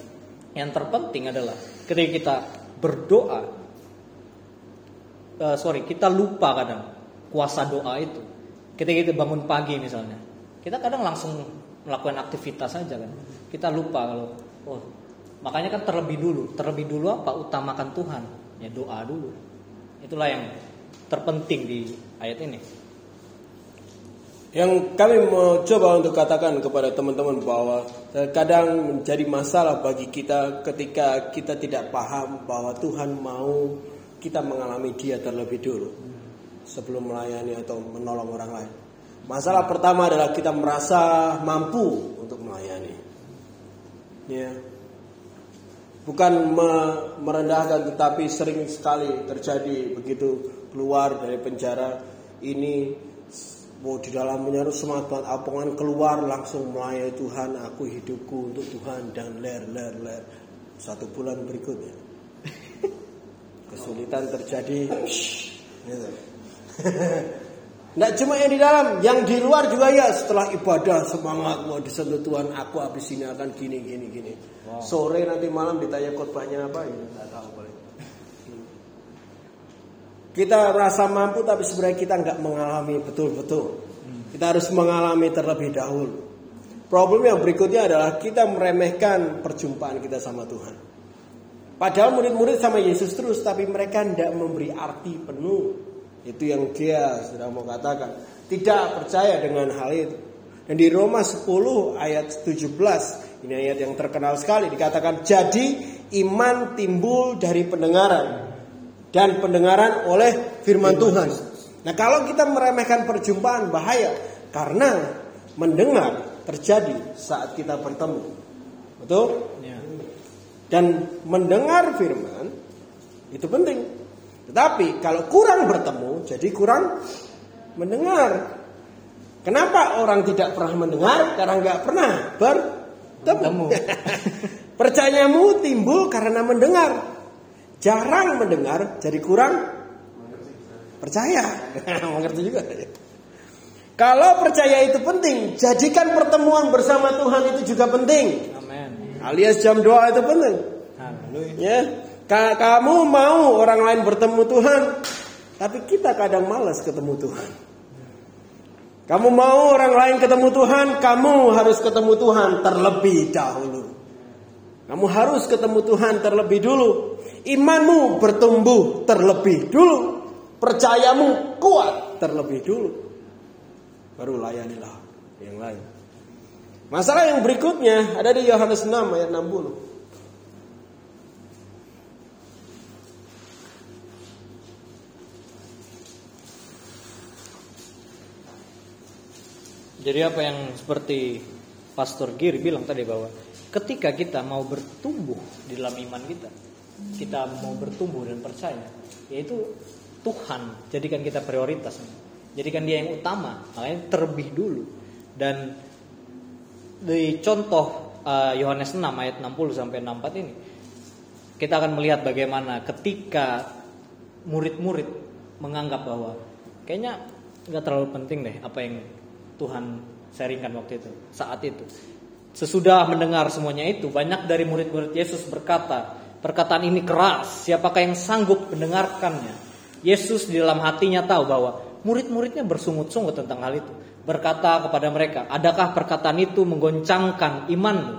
yang terpenting adalah ketika kita berdoa, eh, sorry kita lupa kadang kuasa doa itu. Ketika kita bangun pagi misalnya, kita kadang langsung melakukan aktivitas saja kan. Kita lupa kalau oh makanya kan terlebih dulu, terlebih dulu apa utamakan Tuhan, ya doa dulu. Itulah yang terpenting di ayat ini. Yang kami mau coba untuk katakan kepada teman-teman bahwa kadang menjadi masalah bagi kita ketika kita tidak paham bahwa Tuhan mau kita mengalami Dia terlebih dulu sebelum melayani atau menolong orang lain. Masalah pertama adalah kita merasa mampu untuk melayani. Ya. Bukan me- merendahkan tetapi sering sekali terjadi begitu keluar dari penjara ini mau di dalam menyaru semangat banget. Apongan keluar langsung melayani Tuhan aku hidupku untuk Tuhan dan ler ler ler. Satu bulan berikutnya. Kesulitan terjadi. Gitu. Nggak cuma yang di dalam, yang di luar juga ya. Setelah ibadah semangat mau disentuh Tuhan aku habis ini akan gini gini gini. Sore nanti malam ditanya khotbahnya apa ya? Nggak tahu. Kita merasa mampu tapi sebenarnya kita nggak mengalami betul-betul. Kita harus mengalami terlebih dahulu. Problem yang berikutnya adalah kita meremehkan perjumpaan kita sama Tuhan. Padahal murid-murid sama Yesus terus tapi mereka tidak memberi arti penuh. Itu yang dia sudah mau katakan. Tidak percaya dengan hal itu. Dan di Roma 10 ayat 17, ini ayat yang terkenal sekali dikatakan jadi iman timbul dari pendengaran dan pendengaran oleh firman Tuhan. Nah, kalau kita meremehkan perjumpaan bahaya karena mendengar terjadi saat kita bertemu. Betul? Ya. Dan mendengar firman itu penting. Tetapi kalau kurang bertemu, jadi kurang mendengar. Kenapa orang tidak pernah mendengar? Karena nggak pernah bertemu. Bertemu. Percayamu timbul karena mendengar. Jarang mendengar, jadi kurang percaya. Mengerti juga. Kalau percaya itu penting, jadikan pertemuan bersama Tuhan itu juga penting. Amin. Alias jam doa itu penting. Haleluya. Ya, Ka- kamu mau orang lain bertemu Tuhan, tapi kita kadang malas ketemu Tuhan. Kamu mau orang lain ketemu Tuhan, kamu harus ketemu Tuhan terlebih dahulu. Kamu harus ketemu Tuhan terlebih dulu. Imanmu bertumbuh terlebih dulu. Percayamu kuat terlebih dulu. Baru layanilah yang lain. Masalah yang berikutnya ada di Yohanes 6 ayat 60. Jadi apa yang seperti Pastor Gir bilang tadi bahwa ketika kita mau bertumbuh di dalam iman kita, kita mau bertumbuh dan percaya, yaitu Tuhan jadikan kita prioritas. Jadikan dia yang utama, makanya terlebih dulu. Dan di contoh uh, Yohanes 6 ayat 60 sampai 64 ini kita akan melihat bagaimana ketika murid-murid menganggap bahwa kayaknya nggak terlalu penting deh apa yang Tuhan sharingkan waktu itu saat itu sesudah mendengar semuanya itu banyak dari murid-murid Yesus berkata perkataan ini keras. Siapakah yang sanggup mendengarkannya? Yesus di dalam hatinya tahu bahwa murid-muridnya bersungut-sungut tentang hal itu. Berkata kepada mereka adakah perkataan itu menggoncangkan imanmu?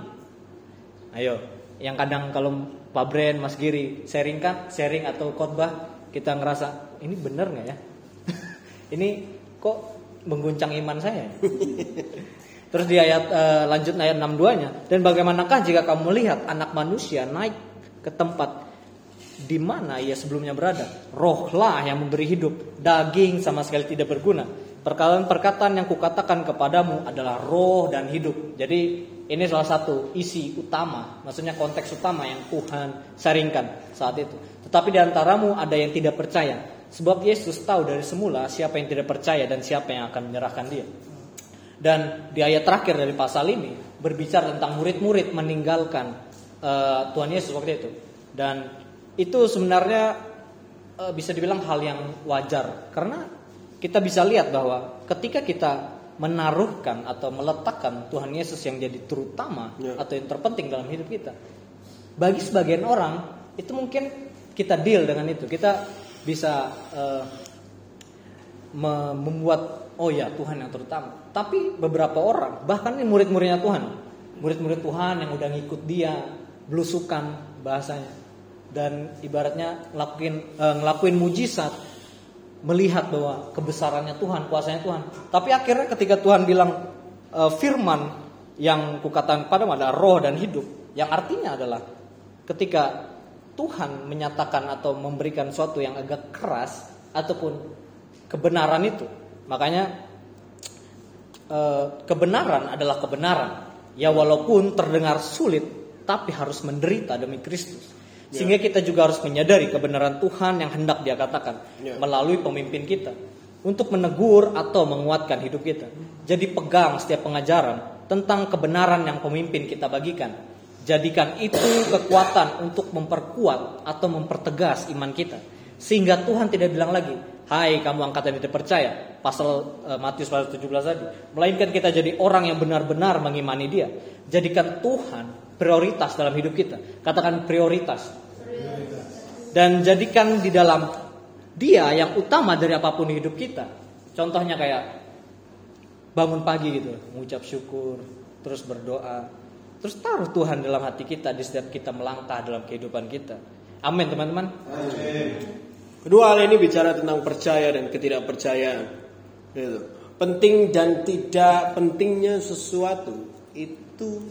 Ayo yang kadang kalau Pak Bren, Mas Giri sharing kan, sharing atau khotbah kita ngerasa ini benar nggak ya? ini kok mengguncang iman saya? Terus di ayat uh, lanjut ayat 62-nya dan bagaimanakah jika kamu melihat anak manusia naik ke tempat di mana ia sebelumnya berada? Rohlah yang memberi hidup, daging sama sekali tidak berguna. Perkataan-perkataan yang kukatakan kepadamu adalah roh dan hidup. Jadi ini salah satu isi utama, maksudnya konteks utama yang Tuhan sharingkan saat itu. Tetapi di antaramu ada yang tidak percaya, sebab Yesus tahu dari semula siapa yang tidak percaya dan siapa yang akan menyerahkan dia. Dan di ayat terakhir dari pasal ini berbicara tentang murid-murid meninggalkan uh, Tuhan Yesus waktu itu. Dan itu sebenarnya uh, bisa dibilang hal yang wajar karena kita bisa lihat bahwa ketika kita menaruhkan atau meletakkan Tuhan Yesus yang jadi terutama ya. atau yang terpenting dalam hidup kita. Bagi sebagian orang itu mungkin kita deal dengan itu. Kita bisa uh, membuat oh ya Tuhan yang terutama. Tapi beberapa orang bahkan ini murid-muridnya Tuhan, murid-murid Tuhan yang udah ngikut dia, belusukan bahasanya dan ibaratnya ngelakuin uh, ngelakuin mujizat melihat bahwa kebesarannya Tuhan, kuasanya Tuhan. Tapi akhirnya ketika Tuhan bilang e, firman yang kukatakan padamu adalah roh dan hidup, yang artinya adalah ketika Tuhan menyatakan atau memberikan sesuatu yang agak keras ataupun kebenaran itu, makanya e, kebenaran adalah kebenaran. Ya walaupun terdengar sulit, tapi harus menderita demi Kristus. Ya. Sehingga kita juga harus menyadari kebenaran Tuhan yang hendak dia katakan yeah. melalui pemimpin kita untuk menegur atau menguatkan hidup kita. Jadi pegang setiap pengajaran tentang kebenaran yang pemimpin kita bagikan. Jadikan itu kekuatan untuk memperkuat atau mempertegas iman kita. Sehingga Tuhan tidak bilang lagi, Hai kamu angkatan tidak percaya Pasal uh, Matius pasal 17 tadi Melainkan kita jadi orang yang benar-benar mengimani dia Jadikan Tuhan prioritas dalam hidup kita. Katakan prioritas. Dan jadikan di dalam dia yang utama dari apa pun hidup kita. Contohnya kayak bangun pagi gitu, mengucap syukur, terus berdoa, terus taruh Tuhan dalam hati kita di setiap kita melangkah dalam kehidupan kita. Amin teman-teman. Kedua hal ini bicara tentang percaya dan ketidakpercayaan. Gitu. Penting dan tidak pentingnya sesuatu itu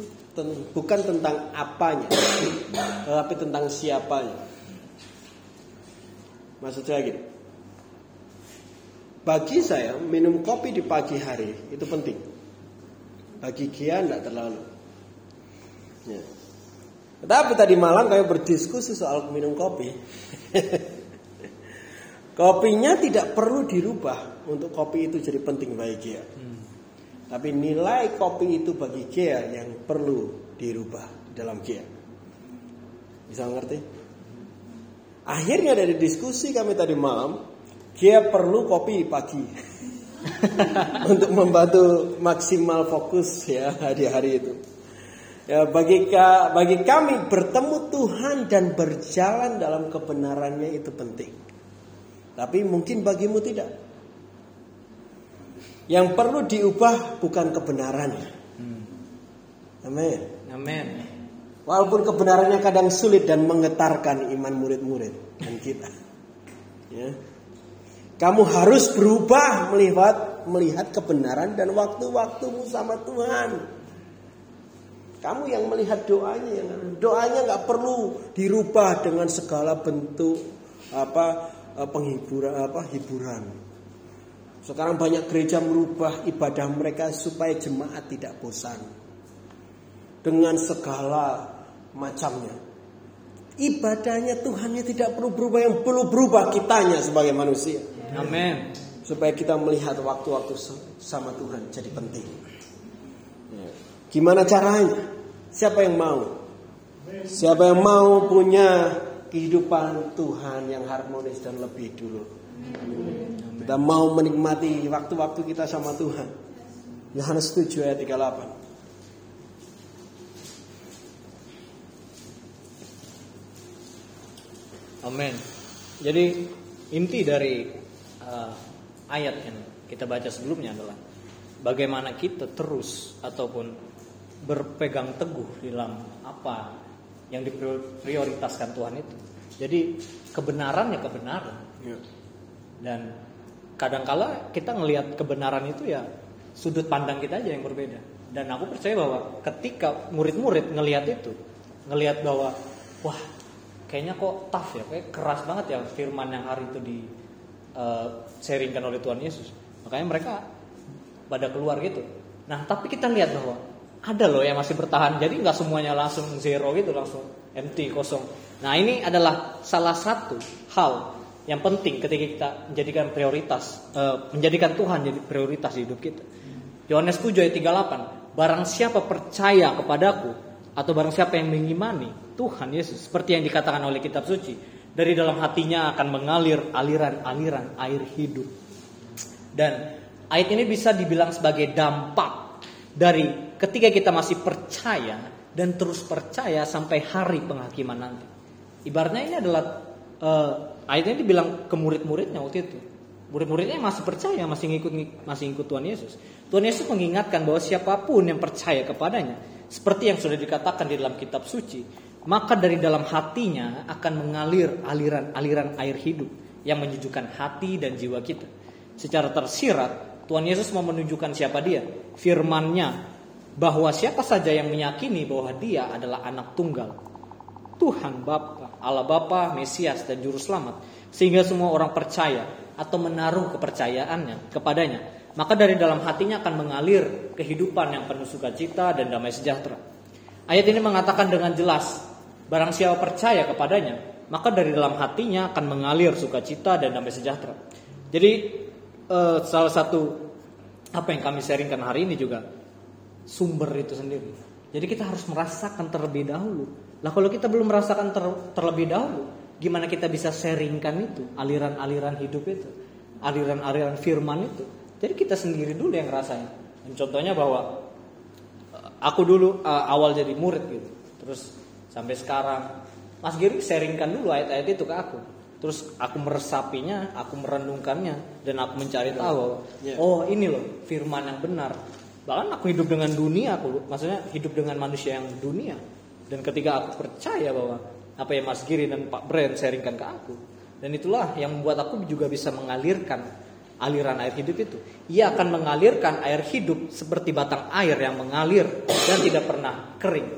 bukan tentang apanya, tetapi tentang siapanya. Maksud saya gini. Bagi saya minum kopi di pagi hari itu penting. Bagi Gia tidak terlalu. Ya. Tetapi tadi malam kayak berdiskusi soal minum kopi. Kopinya tidak perlu dirubah untuk kopi itu jadi penting bagi Gia. Hmm. Tapi nilai kopi itu bagi Kia yang perlu dirubah dalam Kia. Bisa ngerti? Akhirnya dari diskusi kami tadi malam, Kia perlu kopi pagi. untuk membantu maksimal fokus ya di hari itu. Ya, bagi bagi kami bertemu Tuhan dan berjalan dalam kebenarannya itu penting. Tapi mungkin bagimu tidak. Yang perlu diubah bukan kebenaran. Amin. Amin. Walaupun kebenarannya kadang sulit dan menggetarkan iman murid-murid dan kita. Ya. Kamu harus berubah melihat melihat kebenaran dan waktu-waktumu sama Tuhan. Kamu yang melihat doanya doanya nggak perlu dirubah dengan segala bentuk apa penghiburan apa hiburan Sekarang banyak gereja merubah ibadah mereka supaya jemaat tidak bosan. Dengan segala macamnya. Ibadahnya Tuhannya tidak perlu berubah yang perlu berubah kitanya sebagai manusia. Amin. Supaya kita melihat waktu-waktu sama Tuhan jadi penting. Gimana caranya? Siapa yang mau? Siapa yang mau punya kehidupan Tuhan yang harmonis dan lebih dulu? Kita mau menikmati waktu-waktu kita sama Tuhan. Yohanes 7 ayat 38. Amin. Jadi inti dari uh, ayat yang kita baca sebelumnya adalah bagaimana kita terus ataupun berpegang teguh dalam apa yang diprioritaskan Tuhan itu. Jadi kebenaran ya kebenaran. Dan kadangkala kita ngelihat kebenaran itu ya sudut pandang kita aja yang berbeda. Dan aku percaya bahwa ketika murid-murid ngelihat itu, ngelihat bahwa wah kayaknya kok tough ya, kayak keras banget ya firman yang hari itu di uh, sharingkan oleh Tuhan Yesus. Makanya mereka pada keluar gitu. Nah, tapi kita lihat bahwa ada loh yang masih bertahan. Jadi nggak semuanya langsung zero gitu, langsung empty, kosong. Nah, ini adalah salah satu hal yang penting ketika kita menjadikan prioritas uh, menjadikan Tuhan jadi prioritas di hidup kita. Yohanes 7 ayat 38, barang siapa percaya kepadaku atau barang siapa yang mengimani Tuhan Yesus seperti yang dikatakan oleh kitab suci, dari dalam hatinya akan mengalir aliran-aliran air hidup. Dan ayat ini bisa dibilang sebagai dampak dari ketika kita masih percaya dan terus percaya sampai hari penghakiman nanti. Ibaratnya ini adalah uh, Ayatnya dibilang ke murid-muridnya waktu itu. Murid-muridnya masih percaya, masih ngikut masih ngikut Tuhan Yesus. Tuhan Yesus mengingatkan bahwa siapa pun yang percaya kepadanya, seperti yang sudah dikatakan di dalam kitab suci, maka dari dalam hatinya akan mengalir aliran-aliran air hidup yang menyejukkan hati dan jiwa kita. Secara tersirat, Tuhan Yesus mau menunjukkan siapa dia. Firman-Nya bahwa siapa saja yang meyakini bahwa dia adalah anak tunggal Tuhan Bapa, Allah Bapa, Mesias dan Juru Selamat, sehingga semua orang percaya atau menaruh kepercayaannya kepadanya, maka dari dalam hatinya akan mengalir kehidupan yang penuh sukacita dan damai sejahtera. Ayat ini mengatakan dengan jelas, barang siapa percaya kepadanya, maka dari dalam hatinya akan mengalir sukacita dan damai sejahtera. Jadi eh, salah satu apa yang kami sharingkan hari ini juga sumber itu sendiri. Jadi kita harus merasakan terlebih dahulu lah kalau kita belum merasakan ter, terlebih dahulu, gimana kita bisa sharingkan itu, aliran-aliran hidup itu, aliran-aliran firman itu. Jadi kita sendiri dulu yang ngerasain. Dan contohnya bahwa eh, aku dulu uh, awal jadi murid gitu, terus sampai sekarang Mas Giri sharingkan dulu ayat-ayat itu ke aku. Terus aku meresapinya, aku merenungkannya, dan aku mencari tahu, yeah. oh ini loh firman yang benar. Bahkan aku hidup dengan dunia, aku maksudnya hidup dengan manusia yang dunia dan ketika aku percaya bahwa apa yang Mas Giri dan Pak Brand sharingkan ke aku, dan itulah yang membuat aku juga bisa mengalirkan aliran air hidup itu. Ia akan mengalirkan air hidup seperti batang air yang mengalir dan tidak pernah kering.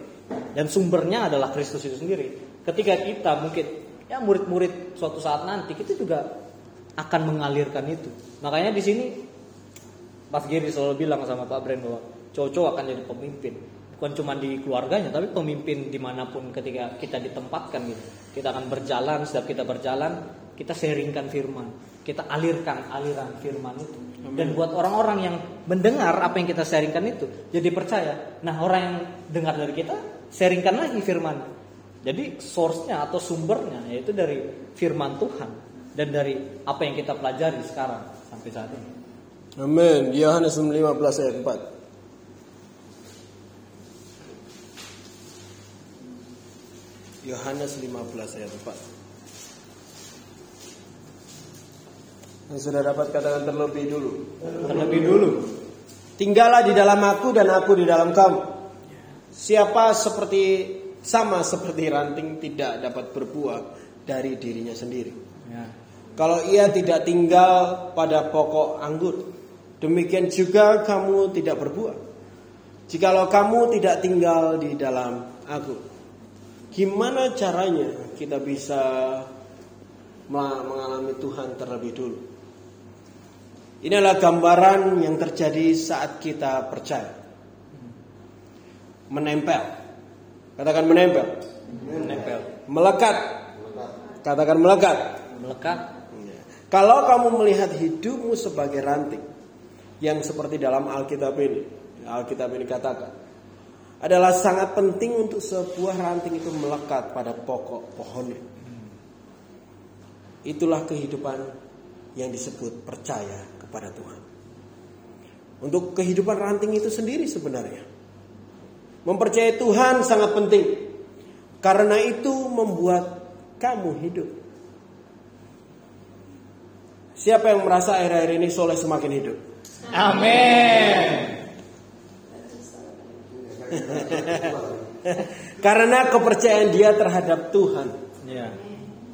Dan sumbernya adalah Kristus itu sendiri. Ketika kita mungkin ya murid-murid suatu saat nanti kita juga akan mengalirkan itu. Makanya di sini Mas Giri selalu bilang sama Pak Brand bahwa cowok akan jadi pemimpin. Bukan cuma di keluarganya tapi pemimpin di mana pun ketika kita ditempatkan gitu. Kita akan berjalan setiap kita berjalan kita sharingkan firman. Kita alirkan aliran firman itu. Amin. dan buat orang-orang yang mendengar apa yang kita sharingkan itu jadi percaya. Nah orang yang dengar dari kita sharingkan lagi firman jadi source-nya atau sumbernya yaitu dari firman Tuhan dan dari apa yang kita pelajari sekarang sampai saat ini Amin. Yohanes 15 ayat 4. Yohanes 15 ayat 4. Yang sudah dapat katakan terlebih dulu. Terlebih dulu. Tinggallah di dalam aku dan aku di dalam kamu. Siapa seperti sama seperti ranting tidak dapat berbuah dari dirinya sendiri. Ya. Kalau ia tidak tinggal pada pokok anggur, demikian juga kamu tidak berbuah. Jikalau kamu tidak tinggal di dalam aku, Gimana caranya kita bisa mengalami Tuhan terlebih dulu? Ini adalah gambaran yang terjadi saat kita percaya. Menempel. Katakan menempel. Menempel. Melekat. Katakan melekat. Melekat. Kalau kamu melihat hidupmu sebagai ranting yang seperti dalam Alkitab ini, Alkitab ini katakan adalah sangat penting untuk sebuah ranting itu melekat pada pokok pohonnya. Itulah kehidupan yang disebut percaya kepada Tuhan. Untuk kehidupan ranting itu sendiri sebenarnya. Mempercayai Tuhan sangat penting. Karena itu membuat kamu hidup. Siapa yang merasa akhir-akhir ini soleh semakin hidup? Amin. Karena kepercayaan dia terhadap Tuhan. Ya.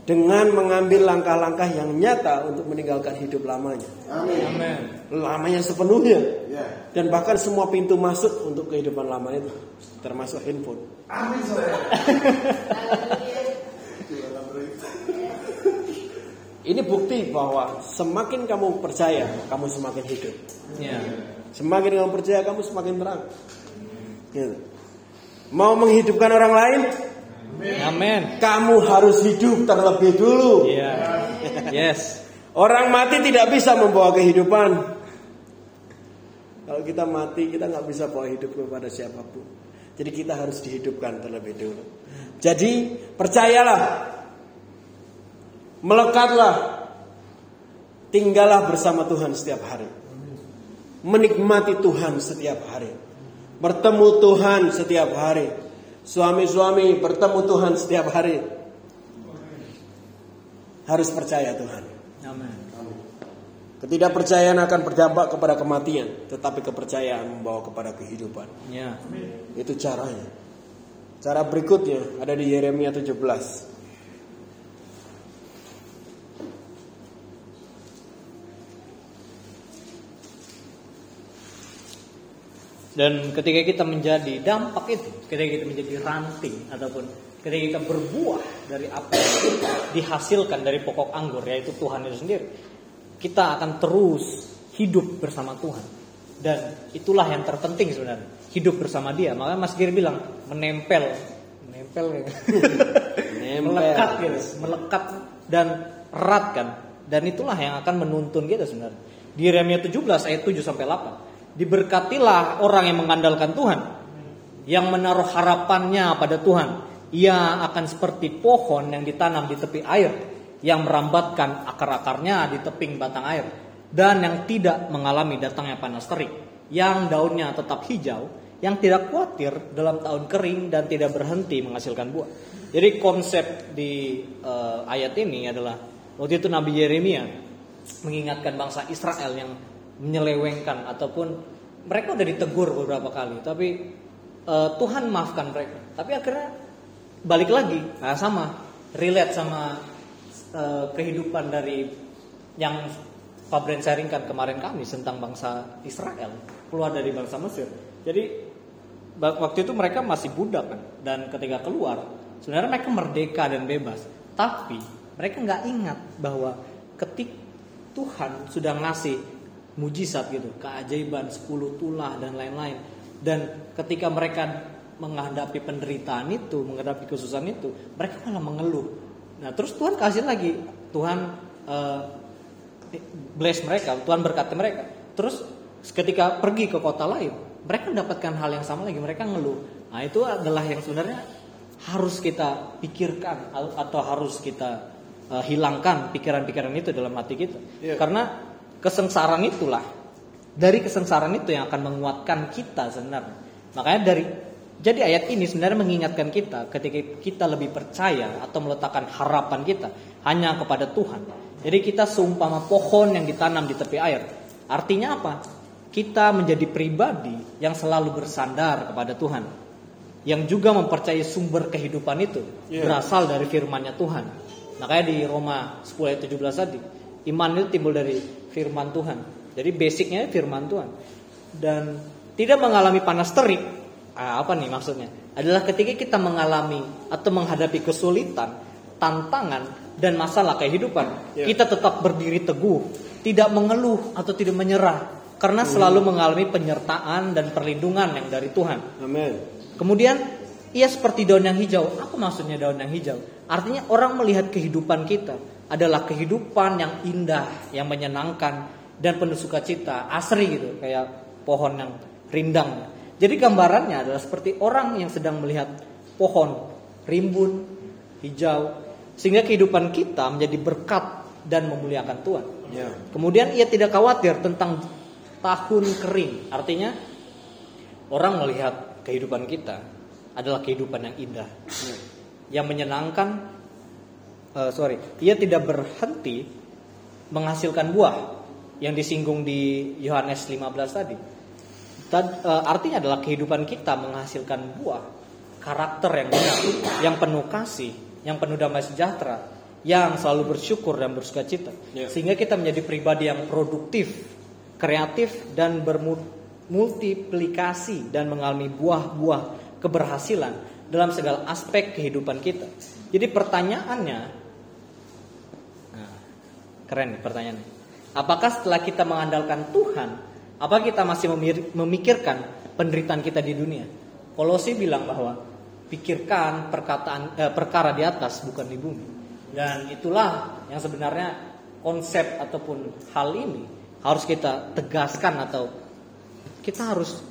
Dengan mengambil langkah-langkah yang nyata untuk meninggalkan hidup lamanya. Amin. Lamanya sepenuhnya. Dan bahkan semua pintu masuk untuk kehidupan lama itu. Termasuk handphone. Amin saudara. Ini bukti bahwa semakin kamu percaya, kamu semakin hidup. Ya. Semakin kamu percaya, kamu semakin terang. Gitu. Mau menghidupkan orang lain, Amin. kamu harus hidup terlebih dulu. Iya. Yes. Orang mati tidak bisa membawa kehidupan. Kalau kita mati, kita nggak bisa bawa hidup kepada siapa pun. Jadi kita harus dihidupkan terlebih dulu. Jadi percayalah, melekatlah, tinggallah bersama Tuhan setiap hari, menikmati Tuhan setiap hari, bertemu Tuhan setiap hari. Suami-suami bertemu Tuhan setiap hari. Harus percaya Tuhan. Amin. Ketidakpercayaan akan berdampak kepada kematian, tetapi kepercayaan membawa kepada kehidupan. Ya. Itu caranya. Cara berikutnya ada di Yeremia 17. Dan ketika kita menjadi dampak itu, ketika kita menjadi ranting ataupun ketika kita berbuah dari apa yang dihasilkan dari pokok anggur yaitu Tuhan itu sendiri, kita akan terus hidup bersama Tuhan. Dan itulah yang terpenting sebenarnya, hidup bersama Dia. Makanya Mas Giri bilang menempel, menempel, ya. melekat gitu, melekat dan erat kan. Dan itulah yang akan menuntun kita sebenarnya. Di Yeremia 17 ayat 7 sampai 8. Diberkatilah orang yang mengandalkan Tuhan, yang menaruh harapannya pada Tuhan. Ia akan seperti pohon yang ditanam di tepi air, yang merambatkan akar-akarnya di teping batang air, dan yang tidak mengalami datangnya panas terik, yang daunnya tetap hijau, yang tidak khawatir dalam tahun kering dan tidak berhenti menghasilkan buah. Jadi konsep di eh, ayat ini adalah waktu itu Nabi Yeremia mengingatkan bangsa Israel yang menyelewengkan ataupun mereka udah ditegur beberapa kali tapi eh, Tuhan maafkan mereka. Tapi akhirnya balik lagi nah sama relate sama eh, kehidupan dari yang Pak Brent sharingkan kemarin kami tentang bangsa Israel keluar dari bangsa Mesir. Jadi waktu itu mereka masih budak kan dan ketika keluar sebenarnya mereka merdeka dan bebas. Tapi mereka nggak ingat bahwa ketik Tuhan sudah ngasih mujizat gitu, keajaiban 10 tulah dan lain-lain. Dan ketika mereka menghadapi penderitaan itu, menghadapi kesusahan itu, mereka malah mengeluh. Nah, terus Tuhan kasih lagi, Tuhan eh, bless mereka, Tuhan berkati mereka. Terus ketika pergi ke kota lain, mereka mendapatkan hal yang sama lagi, mereka ngeluh. Nah, itu adalah yang sebenarnya harus kita pikirkan atau harus kita eh, hilangkan pikiran-pikiran itu dalam hati kita. Iya. Karena kesengsaraan itulah dari kesengsaraan itu yang akan menguatkan kita sebenarnya. Makanya dari jadi ayat ini sebenarnya mengingatkan kita ketika kita lebih percaya atau meletakkan harapan kita hanya kepada Tuhan. Jadi kita seumpama pohon yang ditanam di tepi air. Artinya apa? Kita menjadi pribadi yang selalu bersandar kepada Tuhan. Yang juga mempercayai sumber kehidupan itu Iya. berasal dari firman-Nya Tuhan. Makanya di Roma 10 ayat 17 tadi, iman itu timbul dari firman Tuhan. Jadi basicnya firman Tuhan. Dan tidak mengalami panas terik. Ah, apa nih maksudnya? Adalah ketika kita mengalami atau menghadapi kesulitan, tantangan dan masalah kehidupan, Ya. kita tetap berdiri teguh, tidak mengeluh atau tidak menyerah, karena selalu mengalami penyertaan dan perlindungan yang dari Tuhan. Amin. Kemudian ia seperti daun yang hijau. Apa maksudnya daun yang hijau? Artinya orang melihat kehidupan kita adalah kehidupan yang indah, yang menyenangkan dan penuh sukacita, asri gitu, kayak pohon yang rindang. Jadi gambarannya adalah seperti orang yang sedang melihat pohon rimbun, hijau, sehingga kehidupan kita menjadi berkat dan memuliakan Tuhan. Ya. Kemudian ia tidak khawatir tentang tahun kering. Artinya orang melihat kehidupan kita adalah kehidupan yang indah, yang menyenangkan. Eh, sorry, ia tidak berhenti menghasilkan buah yang disinggung di Yohanes 15 tadi. Tad- eh, artinya adalah kehidupan kita menghasilkan buah karakter yang benar, yang penuh kasih, yang penuh damai sejahtera, yang selalu bersyukur dan bersukacita. Ya. Sehingga kita menjadi pribadi yang produktif, kreatif dan bermultiplikasi dan mengalami buah-buah keberhasilan dalam segala aspek kehidupan kita. Jadi pertanyaannya, keren nih pertanyaannya. Apakah setelah kita mengandalkan Tuhan, apa kita masih memikirkan penderitaan kita di dunia? Kolosi bilang bahwa pikirkan perkataan eh, perkara di atas bukan di bumi. Dan itulah yang sebenarnya konsep ataupun hal ini harus kita tegaskan atau kita harus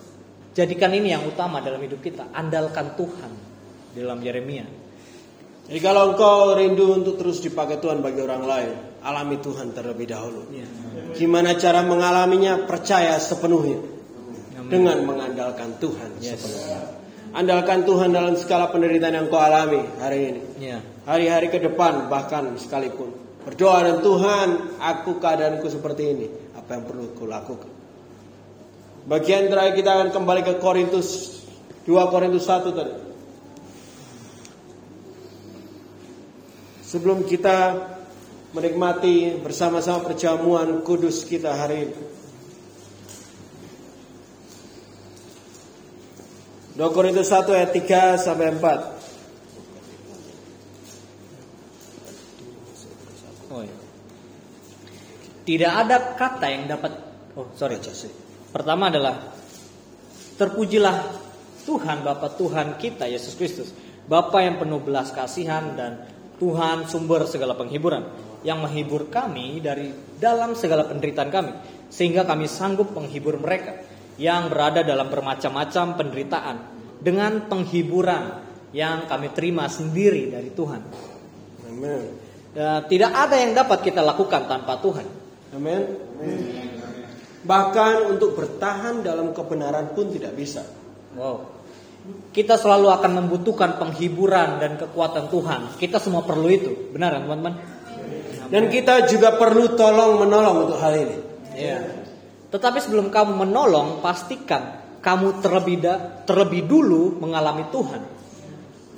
jadikan ini yang utama dalam hidup kita. Andalkan Tuhan dalam Yeremia. Jadi kalau engkau rindu untuk terus dipakai Tuhan bagi orang lain, alami Tuhan terlebih dahulu. Iya. Gimana cara mengalaminya? Percaya sepenuhnya dengan mengandalkan Tuhan sepenuhnya. Andalkan Tuhan dalam segala penderitaan yang kau alami hari ini. Iya. Hari-hari ke depan bahkan sekalipun. Berdoa dan Tuhan, aku keadaanku seperti ini. Apa yang perlu ku lakukan? Bagian terakhir kita akan kembali ke Korintus 2 Korintus 1 tadi. Sebelum kita menikmati bersama-sama perjamuan kudus kita hari ini. 2 Korintus 1 ayat 3 sampai 4. Oh, iya. Tidak ada kata yang dapat Oh, sorry. Pertama adalah terpujilah Tuhan Bapa Tuhan kita Yesus Kristus, Bapa yang penuh belas kasihan dan Tuhan sumber segala penghiburan yang menghibur kami dari dalam segala penderitaan kami sehingga kami sanggup menghibur mereka yang berada dalam bermacam-macam penderitaan dengan penghiburan yang kami terima sendiri dari Tuhan. Amin. Ya, tidak ada yang dapat kita lakukan tanpa Tuhan. Amin. Bahkan untuk bertahan dalam kebenaran pun tidak bisa. Wow. Kita selalu akan membutuhkan penghiburan dan kekuatan Tuhan. Kita semua perlu itu. Benar kan teman-teman? Dan kita juga perlu tolong menolong untuk hal ini. Iya. Tetapi sebelum kamu menolong, pastikan kamu terlebih da- terlebih dulu mengalami Tuhan.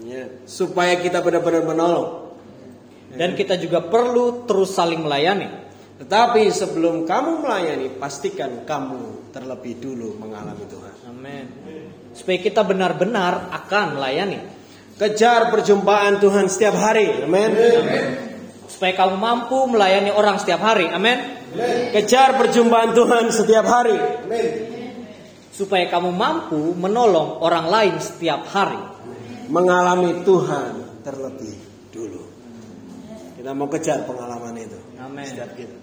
Ya. Supaya kita benar-benar menolong. Dan kita juga perlu terus saling melayani. Tetapi sebelum kamu melayani, pastikan kamu terlebih dulu mengalami Tuhan. Amin. Supaya kita benar-benar akan melayani. Kejar perjumpaan Tuhan setiap hari. Amin. Supaya kamu mampu melayani orang setiap hari. Amin. Kejar perjumpaan Tuhan setiap hari. Supaya kamu mampu menolong orang lain setiap hari. Mengalami Tuhan terlebih dulu. Kita mau kejar pengalaman itu. Amin. Setiap kita.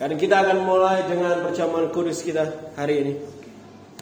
Dan kita akan mulai dengan perjamuan kudus kita hari ini.